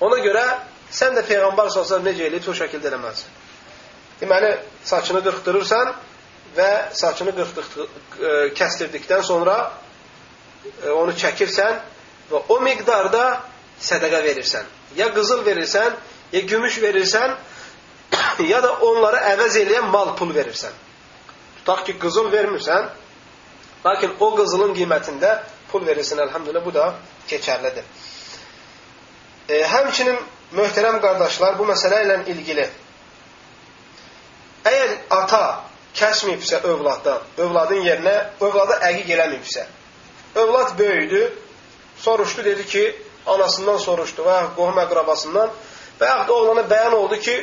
Speaker 1: Ona görə sən də Peyğəmbər s.ə.v necə eləyib o şəkildə eləməlisən. Deməli, saçını qırxdırırsan və saçını qırxdıq, kəstirdikdən sonra onu çəkirsən və o miqdarda sədəqə verirsən. Ya qızıl verirsən, ya gümüş verirsən, [coughs] ya da onları əvəz eləyən mal pul verirsən. Tutaq ki, qızıl vermirsən, lakin o qızılın qiymətində pul verirsən, əlhamdülillah, bu da keçərlidir. E, həmçinin möhtərəm qardaşlar, bu məsələ ilə ilgili əgər ata kəsməyibsə övladdan, övladın yerinə övlada əqiq eləməyibsə, övlad böyüdü, soruşdu, dedi ki, anasından soruşdu və yaxud qohum əqrabasından və yaxud oğlana bəyan oldu ki,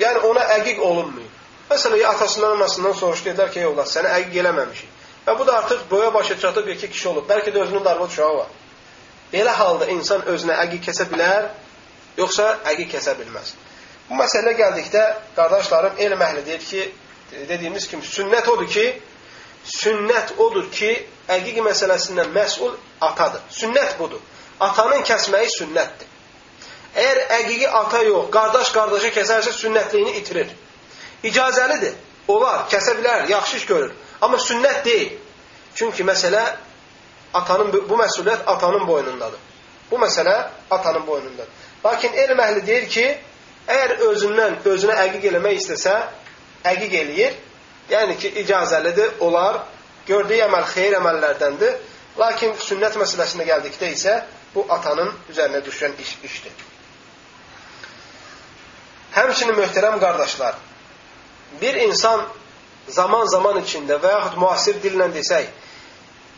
Speaker 1: yəni ona əqiq olunmuyor. Məsələn, atasından, anasından soruşdu, dedilər ki, ey oğlan, sənə əqiq eləməmişik. Və bu da artıq boya başa çatıb iki kişi olub. Bəlkə də özünün darvad uşağı var. Belə halda insan özünə əqiq kəsə bilər, yoxsa əqiq kəsə bilməz. Bu məsələ gəldikdə, qardaşlarım, elm əhli deyir ki, dediyimiz kimi, sünnət odur ki, sünnət odur ki, əqiq məsələsindən məsul atadır. Sünnət budur atanın kəsməyi sünnətdir. Əgər əqiqi ata yox, qardaş qardaşa kəsərsə sünnətliyini itirir. icazəlidir. Olar, kəsə bilər, yaxşı iş görür. Amma sünnət deyil. Çünki məsələ atanın bu məsuliyyət atanın boynundadır. Bu məsələ atanın boynundadır. Lakin elm əhli deyir ki, əgər özündən özünə əqiq eləmək istəsə, əqiq eləyir. Yəni ki, icazəlidir, olar. Gördüyü əməl xeyir əməllərdəndir. Lakin sünnət məsələsində gəldikdə isə bu atanın üzərinə düşən iş, işdir. Həmçinin möhtərəm qardaşlar, bir insan zaman-zaman içində və yaxud müasir dillə desək,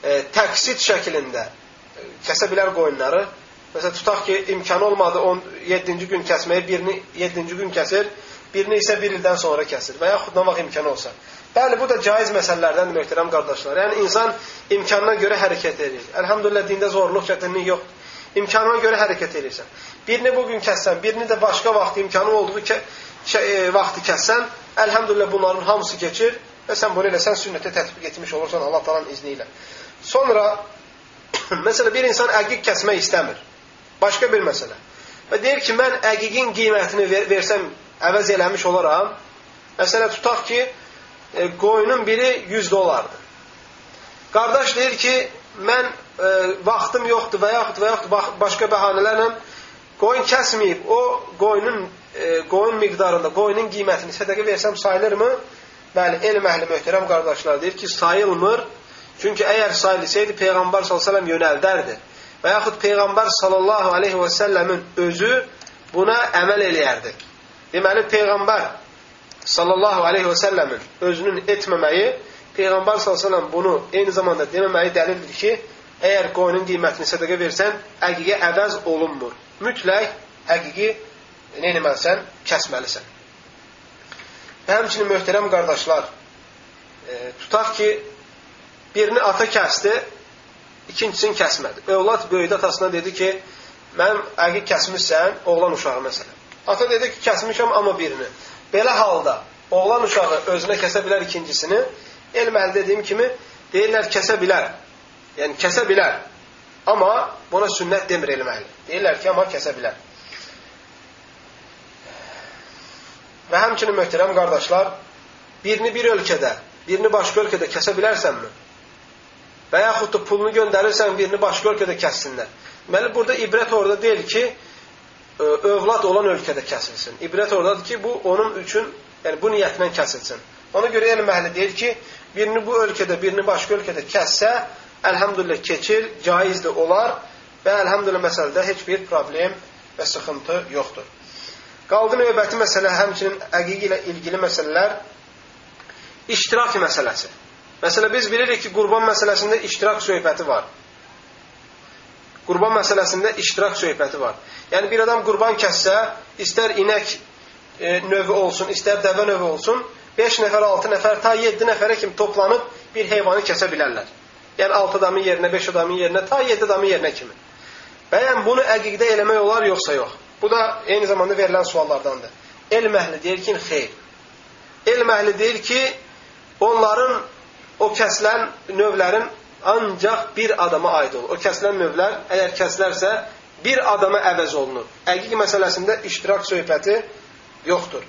Speaker 1: e, təksid şəklində e, kəsə bilər qoyunları. Məsələn, tutaq ki, imkan olmadı 7-ci gün kəsməyə, birini 7-ci gün kəsir, birini isə bir ildən sonra kəsir və yaxud nə vaxt imkan olsa. Bəli, bu da caiz məsələlərdən möhtərəm qardaşlar. Yəni, insan imkanına görə hərəkət edir. Əlhamdülillah, dində zorluq, çətinlik yoxdur. İmkanına görə hərəkət edirsən. Birini bugün kəssən, birini də başqa vaxt imkanı olduğu kə e, vaxtı kəssən, əlhamdülillah bunların hamısı keçir və sən bunu eləsən sünnətə tətbiq etmiş olursan Allah talanın izni ilə. Sonra, [clears throat] məsələ bir insan əqiq kəsmək istəmir. Başqa bir məsələ. Və deyir ki, mən əqiqin qiymətini ver versəm, əvəz eləmiş olaram. Məsələ tutaq ki, e, qoyunun biri 100 dolardır. Qardaş deyir ki, mən e, vaxtım yoxdur və yaxud və yaxud başqa bəhanələrlə qoyun kəsməyib, o qoyunun e, qoyun miqdarında, qoyunun qiymətini sədəqə versəm sayılırmı? Bəli, elm əhli möhtərəm qardaşlar deyir ki, sayılmır. Çünki əgər sayılsaydı Peyğəmbər s.ə.v yönəldərdi. Və yaxud Peyğəmbər sallallahu aleyhi və səlləmin özü buna əməl eləyərdi. Deməli, Peyğəmbər sallallahu aleyhi və səlləmin özünün etməməyi, Peyğəmbər s.ə.v bunu eyni zamanda deməməyi dəlildir ki, əgər qoyunun qiymətini sədəqə versən, əqiqə əvəz olunmur. Mütləq əqiqi nə etməlisən? Kəsməlisən. Və həmçinin möhtərəm qardaşlar, e, tutaq ki, birini ata kəsdi, ikincisini kəsmədi. Övlad böyüdü atasına dedi ki, mən əqiq kəsmişsən, oğlan uşağı məsələn. Ata dedi ki, kəsmişəm amma birini. Belə halda oğlan uşağı özünə kəsə bilər ikincisini. Elm əldə dediyim kimi deyirlər kəsə bilər. Yəni kəsə bilər. Amma buna sünnət demir elm əhli. Deyirlər ki, amma kəsə bilər. Və həmçinin möhtərəm qardaşlar, birini bir ölkədə, birini başqa ölkədə kəsə bilərsənmi? Və yaxud da pulunu göndərirsən, birini başqa ölkədə kəssinlər. Deməli, burada ibrət orada deyil ki, övlad olan ölkədə kəsilsin. İbrət oradadır ki, bu onun üçün, yəni bu niyyətlə kəsilsin. Ona görə elm əhli deyir ki, birini bu ölkədə, birini başqa ölkədə kəssə, əlhamdülillah keçir, caizdir olar və əlhamdülillah məsələdə heç bir problem və sıxıntı yoxdur. Qaldı növbəti məsələ, həmçinin əqiq ilə ilgili məsələlər, iştirak məsələsi. Məsələ, biz bilirik ki, qurban məsələsində iştirak söhbəti var. Qurban məsələsində iştirak söhbəti var. Yəni, bir adam qurban kəssə, istər inək e, növü olsun, istər dəvə növü olsun, 5 nəfər, 6 nəfər, ta 7 nəfərə kimi toplanıb bir heyvanı kəsə bilərlər. Yəni 6 adamın yerinə, 5 adamın yerinə, ta 7 adamın yerinə kimi. Bəyən bunu əqiqdə eləmək olar, yoxsa yox? Bu da eyni zamanda verilən suallardandır. Elm əhli deyir ki, xeyr. Elm əhli deyir ki, onların o kəsilən növlərin ancaq bir adama aid olur. O kəsilən növlər, əgər kəsilərsə, bir adama əvəz olunur. Əqiq məsələsində iştirak söhbəti yoxdur.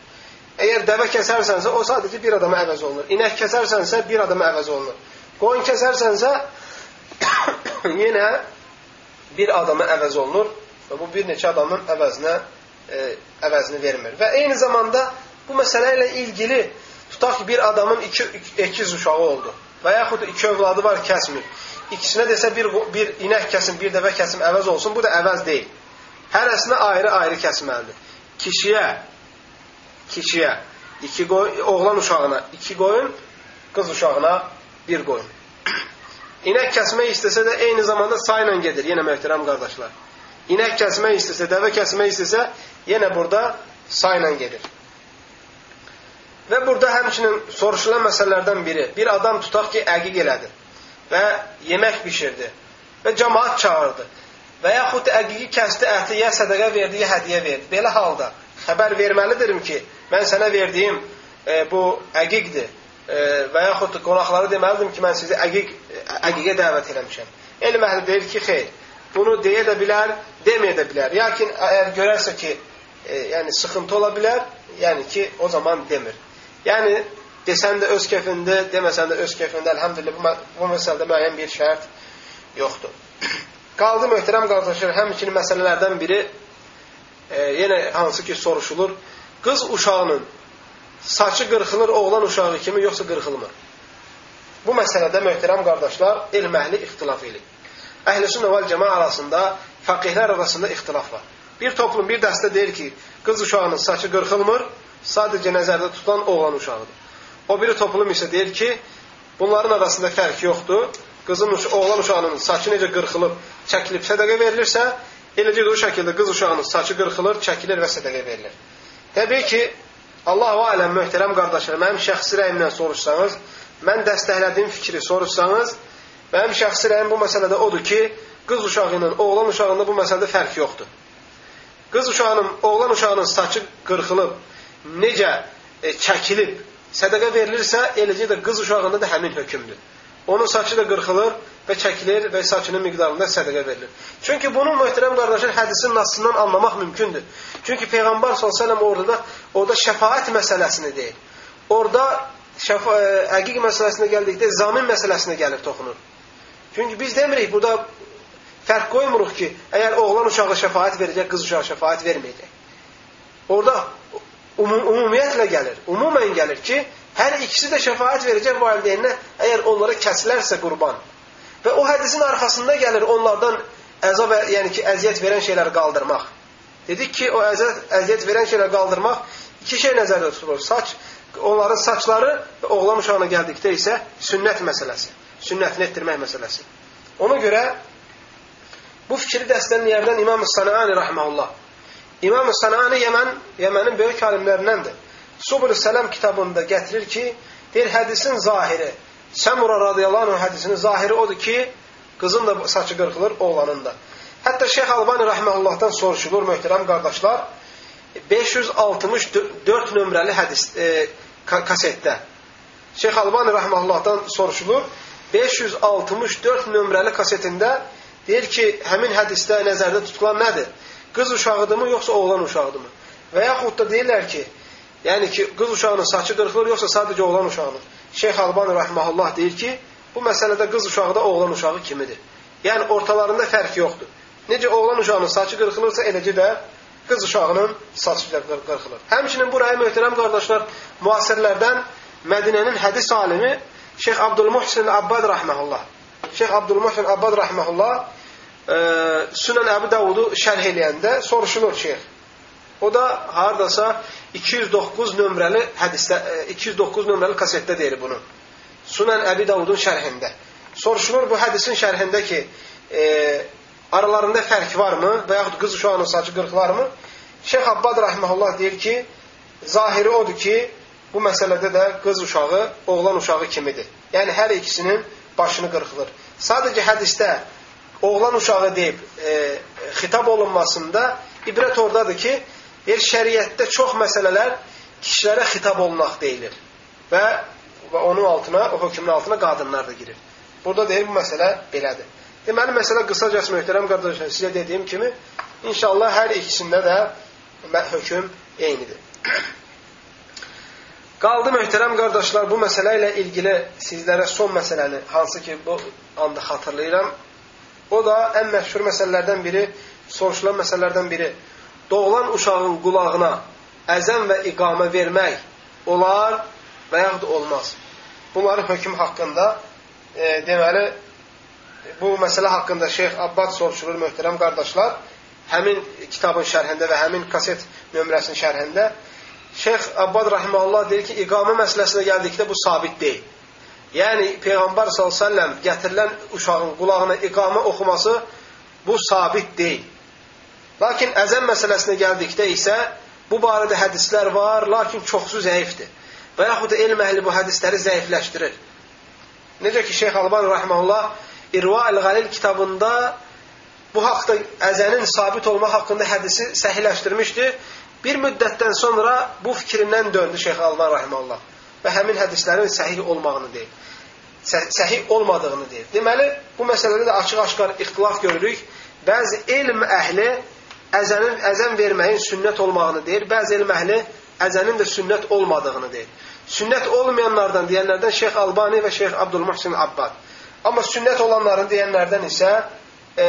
Speaker 1: Əgər dəvə kəsərsənsə, o sadəcə bir adama əvəz olunur. İnək kəsərsənsə, bir adama əvəz olunur. Qoyun kəsərsənsə [coughs] yenə bir adama əvəz olunur və bu bir neçə adamın əvəzinə e, əvəzini vermir. Və eyni zamanda bu məsələ ilə ilgili tutaq ki, bir adamın iki, ikiz uşağı oldu və yaxud iki övladı var, kəsmir. İkisinə desə bir, bir inək kəsim, bir dəvə kəsim əvəz olsun, bu da əvəz deyil. Hərəsinə ayrı-ayrı kəsməlidir. Kişiyə, kişiyə iki qoyun, oğlan uşağına iki qoyun, qız uşağına bir qoyun. İnək kəsmək istəsə də eyni zamanda sayla gedir, yenə möhtərəm qardaşlar. İnək kəsmək istəsə, dəvə kəsmək istəsə, yenə burada sayla gedir. Və burada həmçinin soruşulan məsələlərdən biri, bir adam tutaq ki, əqiq elədi və yemək bişirdi və cəmaat çağırdı və yaxud əqiqi kəsdi, əti ya sədəqə verdi, ya hədiyə verdi. Belə halda xəbər verməlidirim ki, mən sənə verdiyim e, bu əqiqdir və yaxud da qonaqlara deməlidim ki, mən sizi əqiq, əqiqə dəvət eləmişəm. Elm əhli deyir ki, xeyr, bunu deyə də bilər, deməyə də bilər. Lakin əgər görərsə ki, e, yəni sıxıntı ola bilər, yəni ki, o zaman demir. Yəni, desən də öz kefindir, deməsən də öz kefindir. Əlhəmdülillah, bu, bu məsələdə müəyyən bir şərt yoxdur. [clears throat] Qaldı möhtərəm qardaşlar, həmçinin məsələlərdən biri, e, yenə hansı ki soruşulur, qız uşağının saçı qırxılır oğlan uşağı kimi, yoxsa qırxılmır? Bu məsələdə möhtərəm qardaşlar, elm əhli ixtilaf edir. Əhl-i vəl cəma arasında, fəqihlər arasında ixtilaf var. Bir toplum, bir dəstə deyir ki, qız uşağının saçı qırxılmır, sadəcə nəzərdə tutulan oğlan uşağıdır. O biri toplum isə deyir ki, bunların arasında fərq yoxdur. Qızın, oğlan uşağının saçı necə qırxılıb, çəkilib sədəqə verilirsə, eləcə də o şəkildə qız uşağının saçı qırxılır, çəkilir və sədəqə verilir. Təbii ki, Allah-u aləm möhtərəm qardaşlar, mənim şəxsi rəyimdən soruşsanız, mən dəstəklədiyim fikri soruşsanız, mənim şəxsi rəyim bu məsələdə odur ki, qız uşağı ilə oğlan uşağında bu məsələdə fərq yoxdur. Qız uşağının, oğlan uşağının saçı qırxılıb, necə e, çəkilib, sədəqə verilirsə, eləcə də qız uşağında da həmin hökmdür. Onun saçı da qırxılır və çəkilir və saçının miqdarında sədəqə verilir. Çünki bunu möhtərəm qardaşlar hədisin nasından anlamaq mümkündür. Çünki Peyğəmbər s.ə.v orada, orada şəfaət məsələsini deyir. Orada şəfa, e, əqiq məsələsinə gəldikdə zamin məsələsinə gəlir, toxunur. Çünki biz demirik, burada fərq qoymuruq ki, əgər oğlan uşağı şəfaət verəcək, qız uşağı şəfaət verməyəcək. Orada umum, ümumiyyətlə gəlir. Umumən gəlir ki, hər ikisi də şəfaət verəcək valideyninə, əgər onlara kəsilərsə qurban. Və o hədisin arxasında gəlir onlardan əzab, yəni ki, əziyyət verən şeyləri qaldırmaq. Dedik ki, o əziyyət, əziyyət verən şeyləri qaldırmaq iki şey nəzərdə tutulur. Saç, onların saçları və oğlan uşağına gəldikdə isə sünnət məsələsi. Sünnətini etdirmək məsələsi. Ona görə bu fikri dəstənləyərdən İmam-ı Sanani rəhməhullah. İmam-ı Sanani Yəmən, Yəmənin böyük alimlərindəndir. Subul-i Sələm kitabında gətirir ki, deyir, hədisin zahiri, Səmura radiyallahu anh hədisinin zahiri odur ki, qızın da saçı qırxılır, oğlanın da. Hətta Şeyx Albani rəhməhullahdan soruşulur, möhtərəm qardaşlar, 564 nömrəli hədis, e, kasetdə. Şeyx Albani rəhməhullahdan soruşulur, 564 nömrəli kasetində deyir ki, həmin hədisdə nəzərdə tutulan nədir? Qız uşağıdırmı, yoxsa oğlan uşağıdırmı? Və yaxud da deyirlər ki, yəni ki, qız uşağının saçı qırxılır, yoxsa sadəcə oğlan uşağının. Şeyx Albani rəhməhullah deyir ki, bu məsələdə qız uşağı da oğlan uşağı kimidir. Yəni ortalarında fərq yoxdur. Necə oğlan uşağının saçı qırxılırsa, eləcə də qız uşağının saçı qırxılır. Həmçinin buraya möhtərəm qardaşlar, müasirlərdən Mədinənin hədis alimi Şeyx Abdülmuhsin Abbad rəhməhullah. Şeyx Abdülmuhsin Abbad rəhməhullah e, Sünən Əbu Davudu şərh eləyəndə soruşulur şeyx. O da hardasa 209 nömrəli hədisdə 209 e, nömrəli kasetdə deyir bunu. Sunan Əbi Davudun şərhində. Soruşulur bu hədisin şərhində ki, e, aralarında fərq varmı və yaxud qız uşağının saçı qırxılarmı? Şeyx Abbad rahmehullah deyir ki, zahiri odur ki, bu məsələdə də qız uşağı oğlan uşağı kimidir. Yəni hər ikisinin başını qırxılır. Sadəcə hədisdə oğlan uşağı deyib e, xitab olunmasında ibrət oradadır ki, Bir şəriətdə çox məsələlər kişilərə xitab olunaq deyilir. Və, və onun altına, o hökmün altına qadınlar da girir. Burada deyir, bu məsələ belədir. Deməli, məsələ qısacası möhtərəm qardaşlar, sizə dediyim kimi, inşallah hər ikisində də hökm eynidir. [coughs] Qaldı möhtərəm qardaşlar, bu məsələ ilə ilgili sizlərə son məsələni, hansı ki, bu anda xatırlayıram, o da ən məşhur məsələlərdən biri, soruşulan məsələlərdən biri doğulan uşağın qulağına əzən və iqamə vermək olar və yaxud olmaz. Bunların hökm haqqında e, deməli bu məsələ haqqında Şeyx Abbad soruşulur möhtərəm qardaşlar. Həmin kitabın şərhində və həmin kaset nömrəsinin şərhində Şeyx Abbad rahimehullah deyir ki, iqamə məsələsinə gəldikdə bu sabit deyil. Yəni Peyğəmbər sallallahu əleyhi və səlləm gətirilən uşağın qulağına iqamə oxuması bu sabit deyil. Lakin əzəm məsələsinə gəldikdə isə bu barədə hədislər var, lakin çoxsu zəifdir. Və yaxud da elm əhli bu hədisləri zəifləşdirir. Necə ki, Şeyx Alban Rəhməllah İrva el-Qalil kitabında bu haqda əzənin sabit olma haqqında hədisi səhiləşdirmişdi. Bir müddətdən sonra bu fikrindən döndü Şeyx Alban Rəhməllah və həmin hədislərin səhih olmağını deyir. Səhih olmadığını deyir. Deməli, bu məsələdə də açıq-aşkar ixtilaf görürük. Bəzi elm əhli əzənin əzən verməyin sünnət olmağını deyir. Bəzi elm əhli əzənin də sünnət olmadığını deyir. Sünnət olmayanlardan deyənlərdən Şeyx Albani və Şeyx Abdülmuhsin Abbad. Amma sünnət olanların deyənlərdən isə e,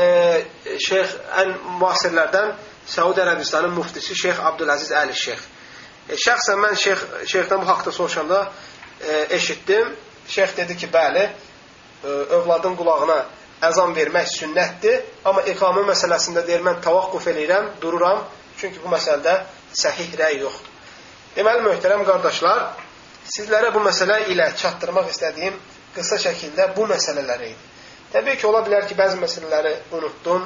Speaker 1: Şeyx ən müasirlərdən Səudi Ərəbistanın muftisi Şeyx Abdüləziz Əli Şeyx. E, şəxsən mən Şeyx Şeyxdən bu haqqda soruşanda e, eşitdim. Şeyx dedi ki, bəli, e, övladın qulağına əzan vermək sünnətdir, amma iqamə məsələsində deyir, mən tavaqquf eləyirəm, dururam, çünki bu məsələdə səhih rəy yoxdur. Deməli, möhtərəm qardaşlar, sizlərə bu məsələ ilə çatdırmaq istədiyim qısa şəkildə bu məsələləri idi. Təbii ki, ola bilər ki, bəzi məsələləri unutdum,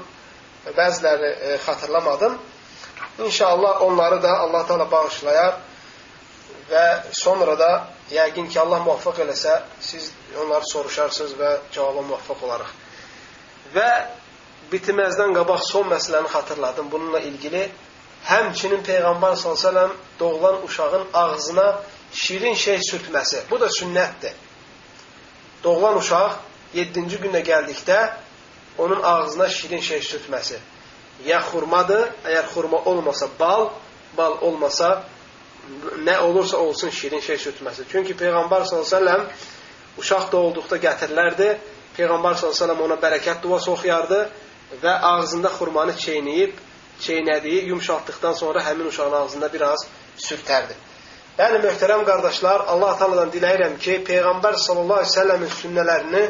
Speaker 1: bəziləri e, xatırlamadım. İnşallah onları da Allah Teala bağışlayar və sonra da yəqin ki, Allah muvaffaq eləsə, siz onları soruşarsınız və cavaba muvaffaq olaraq. Və bitməzdən qabaq son məsələni xatırladım bununla ilgili. Həmçinin Peyğəmbər s.ə.v doğulan uşağın ağzına şirin şey sürtməsi. Bu da sünnətdir. Doğulan uşaq 7-ci gündə gəldikdə onun ağzına şirin şey sürtməsi. Ya xurmadır, əgər xurma olmasa bal, bal olmasa nə olursa olsun şirin şey sürtməsi. Çünki Peyğəmbər s.ə.v uşaq doğulduqda gətirilərdi. Peyğəmbər s.ə.v ona bərəkət duası oxuyardı və ağzında xurmanı çeynəyib, çeynədiyi yumşaltdıqdan sonra həmin uşağın ağzında biraz sürtərdi. Yəni, möhtərəm qardaşlar, Allah Teala'dan diləyirəm ki, Peyğəmbər sallallahu aleyhi ve sellemin sünnələrini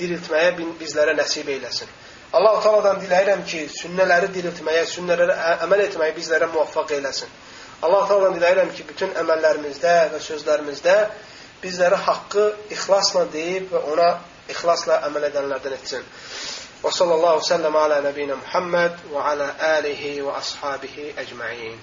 Speaker 1: diriltməyə bizlərə nəsib eyləsin. Allah Teala'dan diləyirəm ki, sünnələri diriltməyə, sünnələrə əməl etməyə bizlərə muvaffaq eyləsin. Allah Teala'dan diləyirəm ki, bütün əməllərimizdə və sözlərimizdə bizlərə haqqı ixlasla deyib və ona ixlasla əməl edənlərdən etsin. Və sallallahu səlləm ala nəbinə Muhammed və ala alihi və ashabihi əcməin.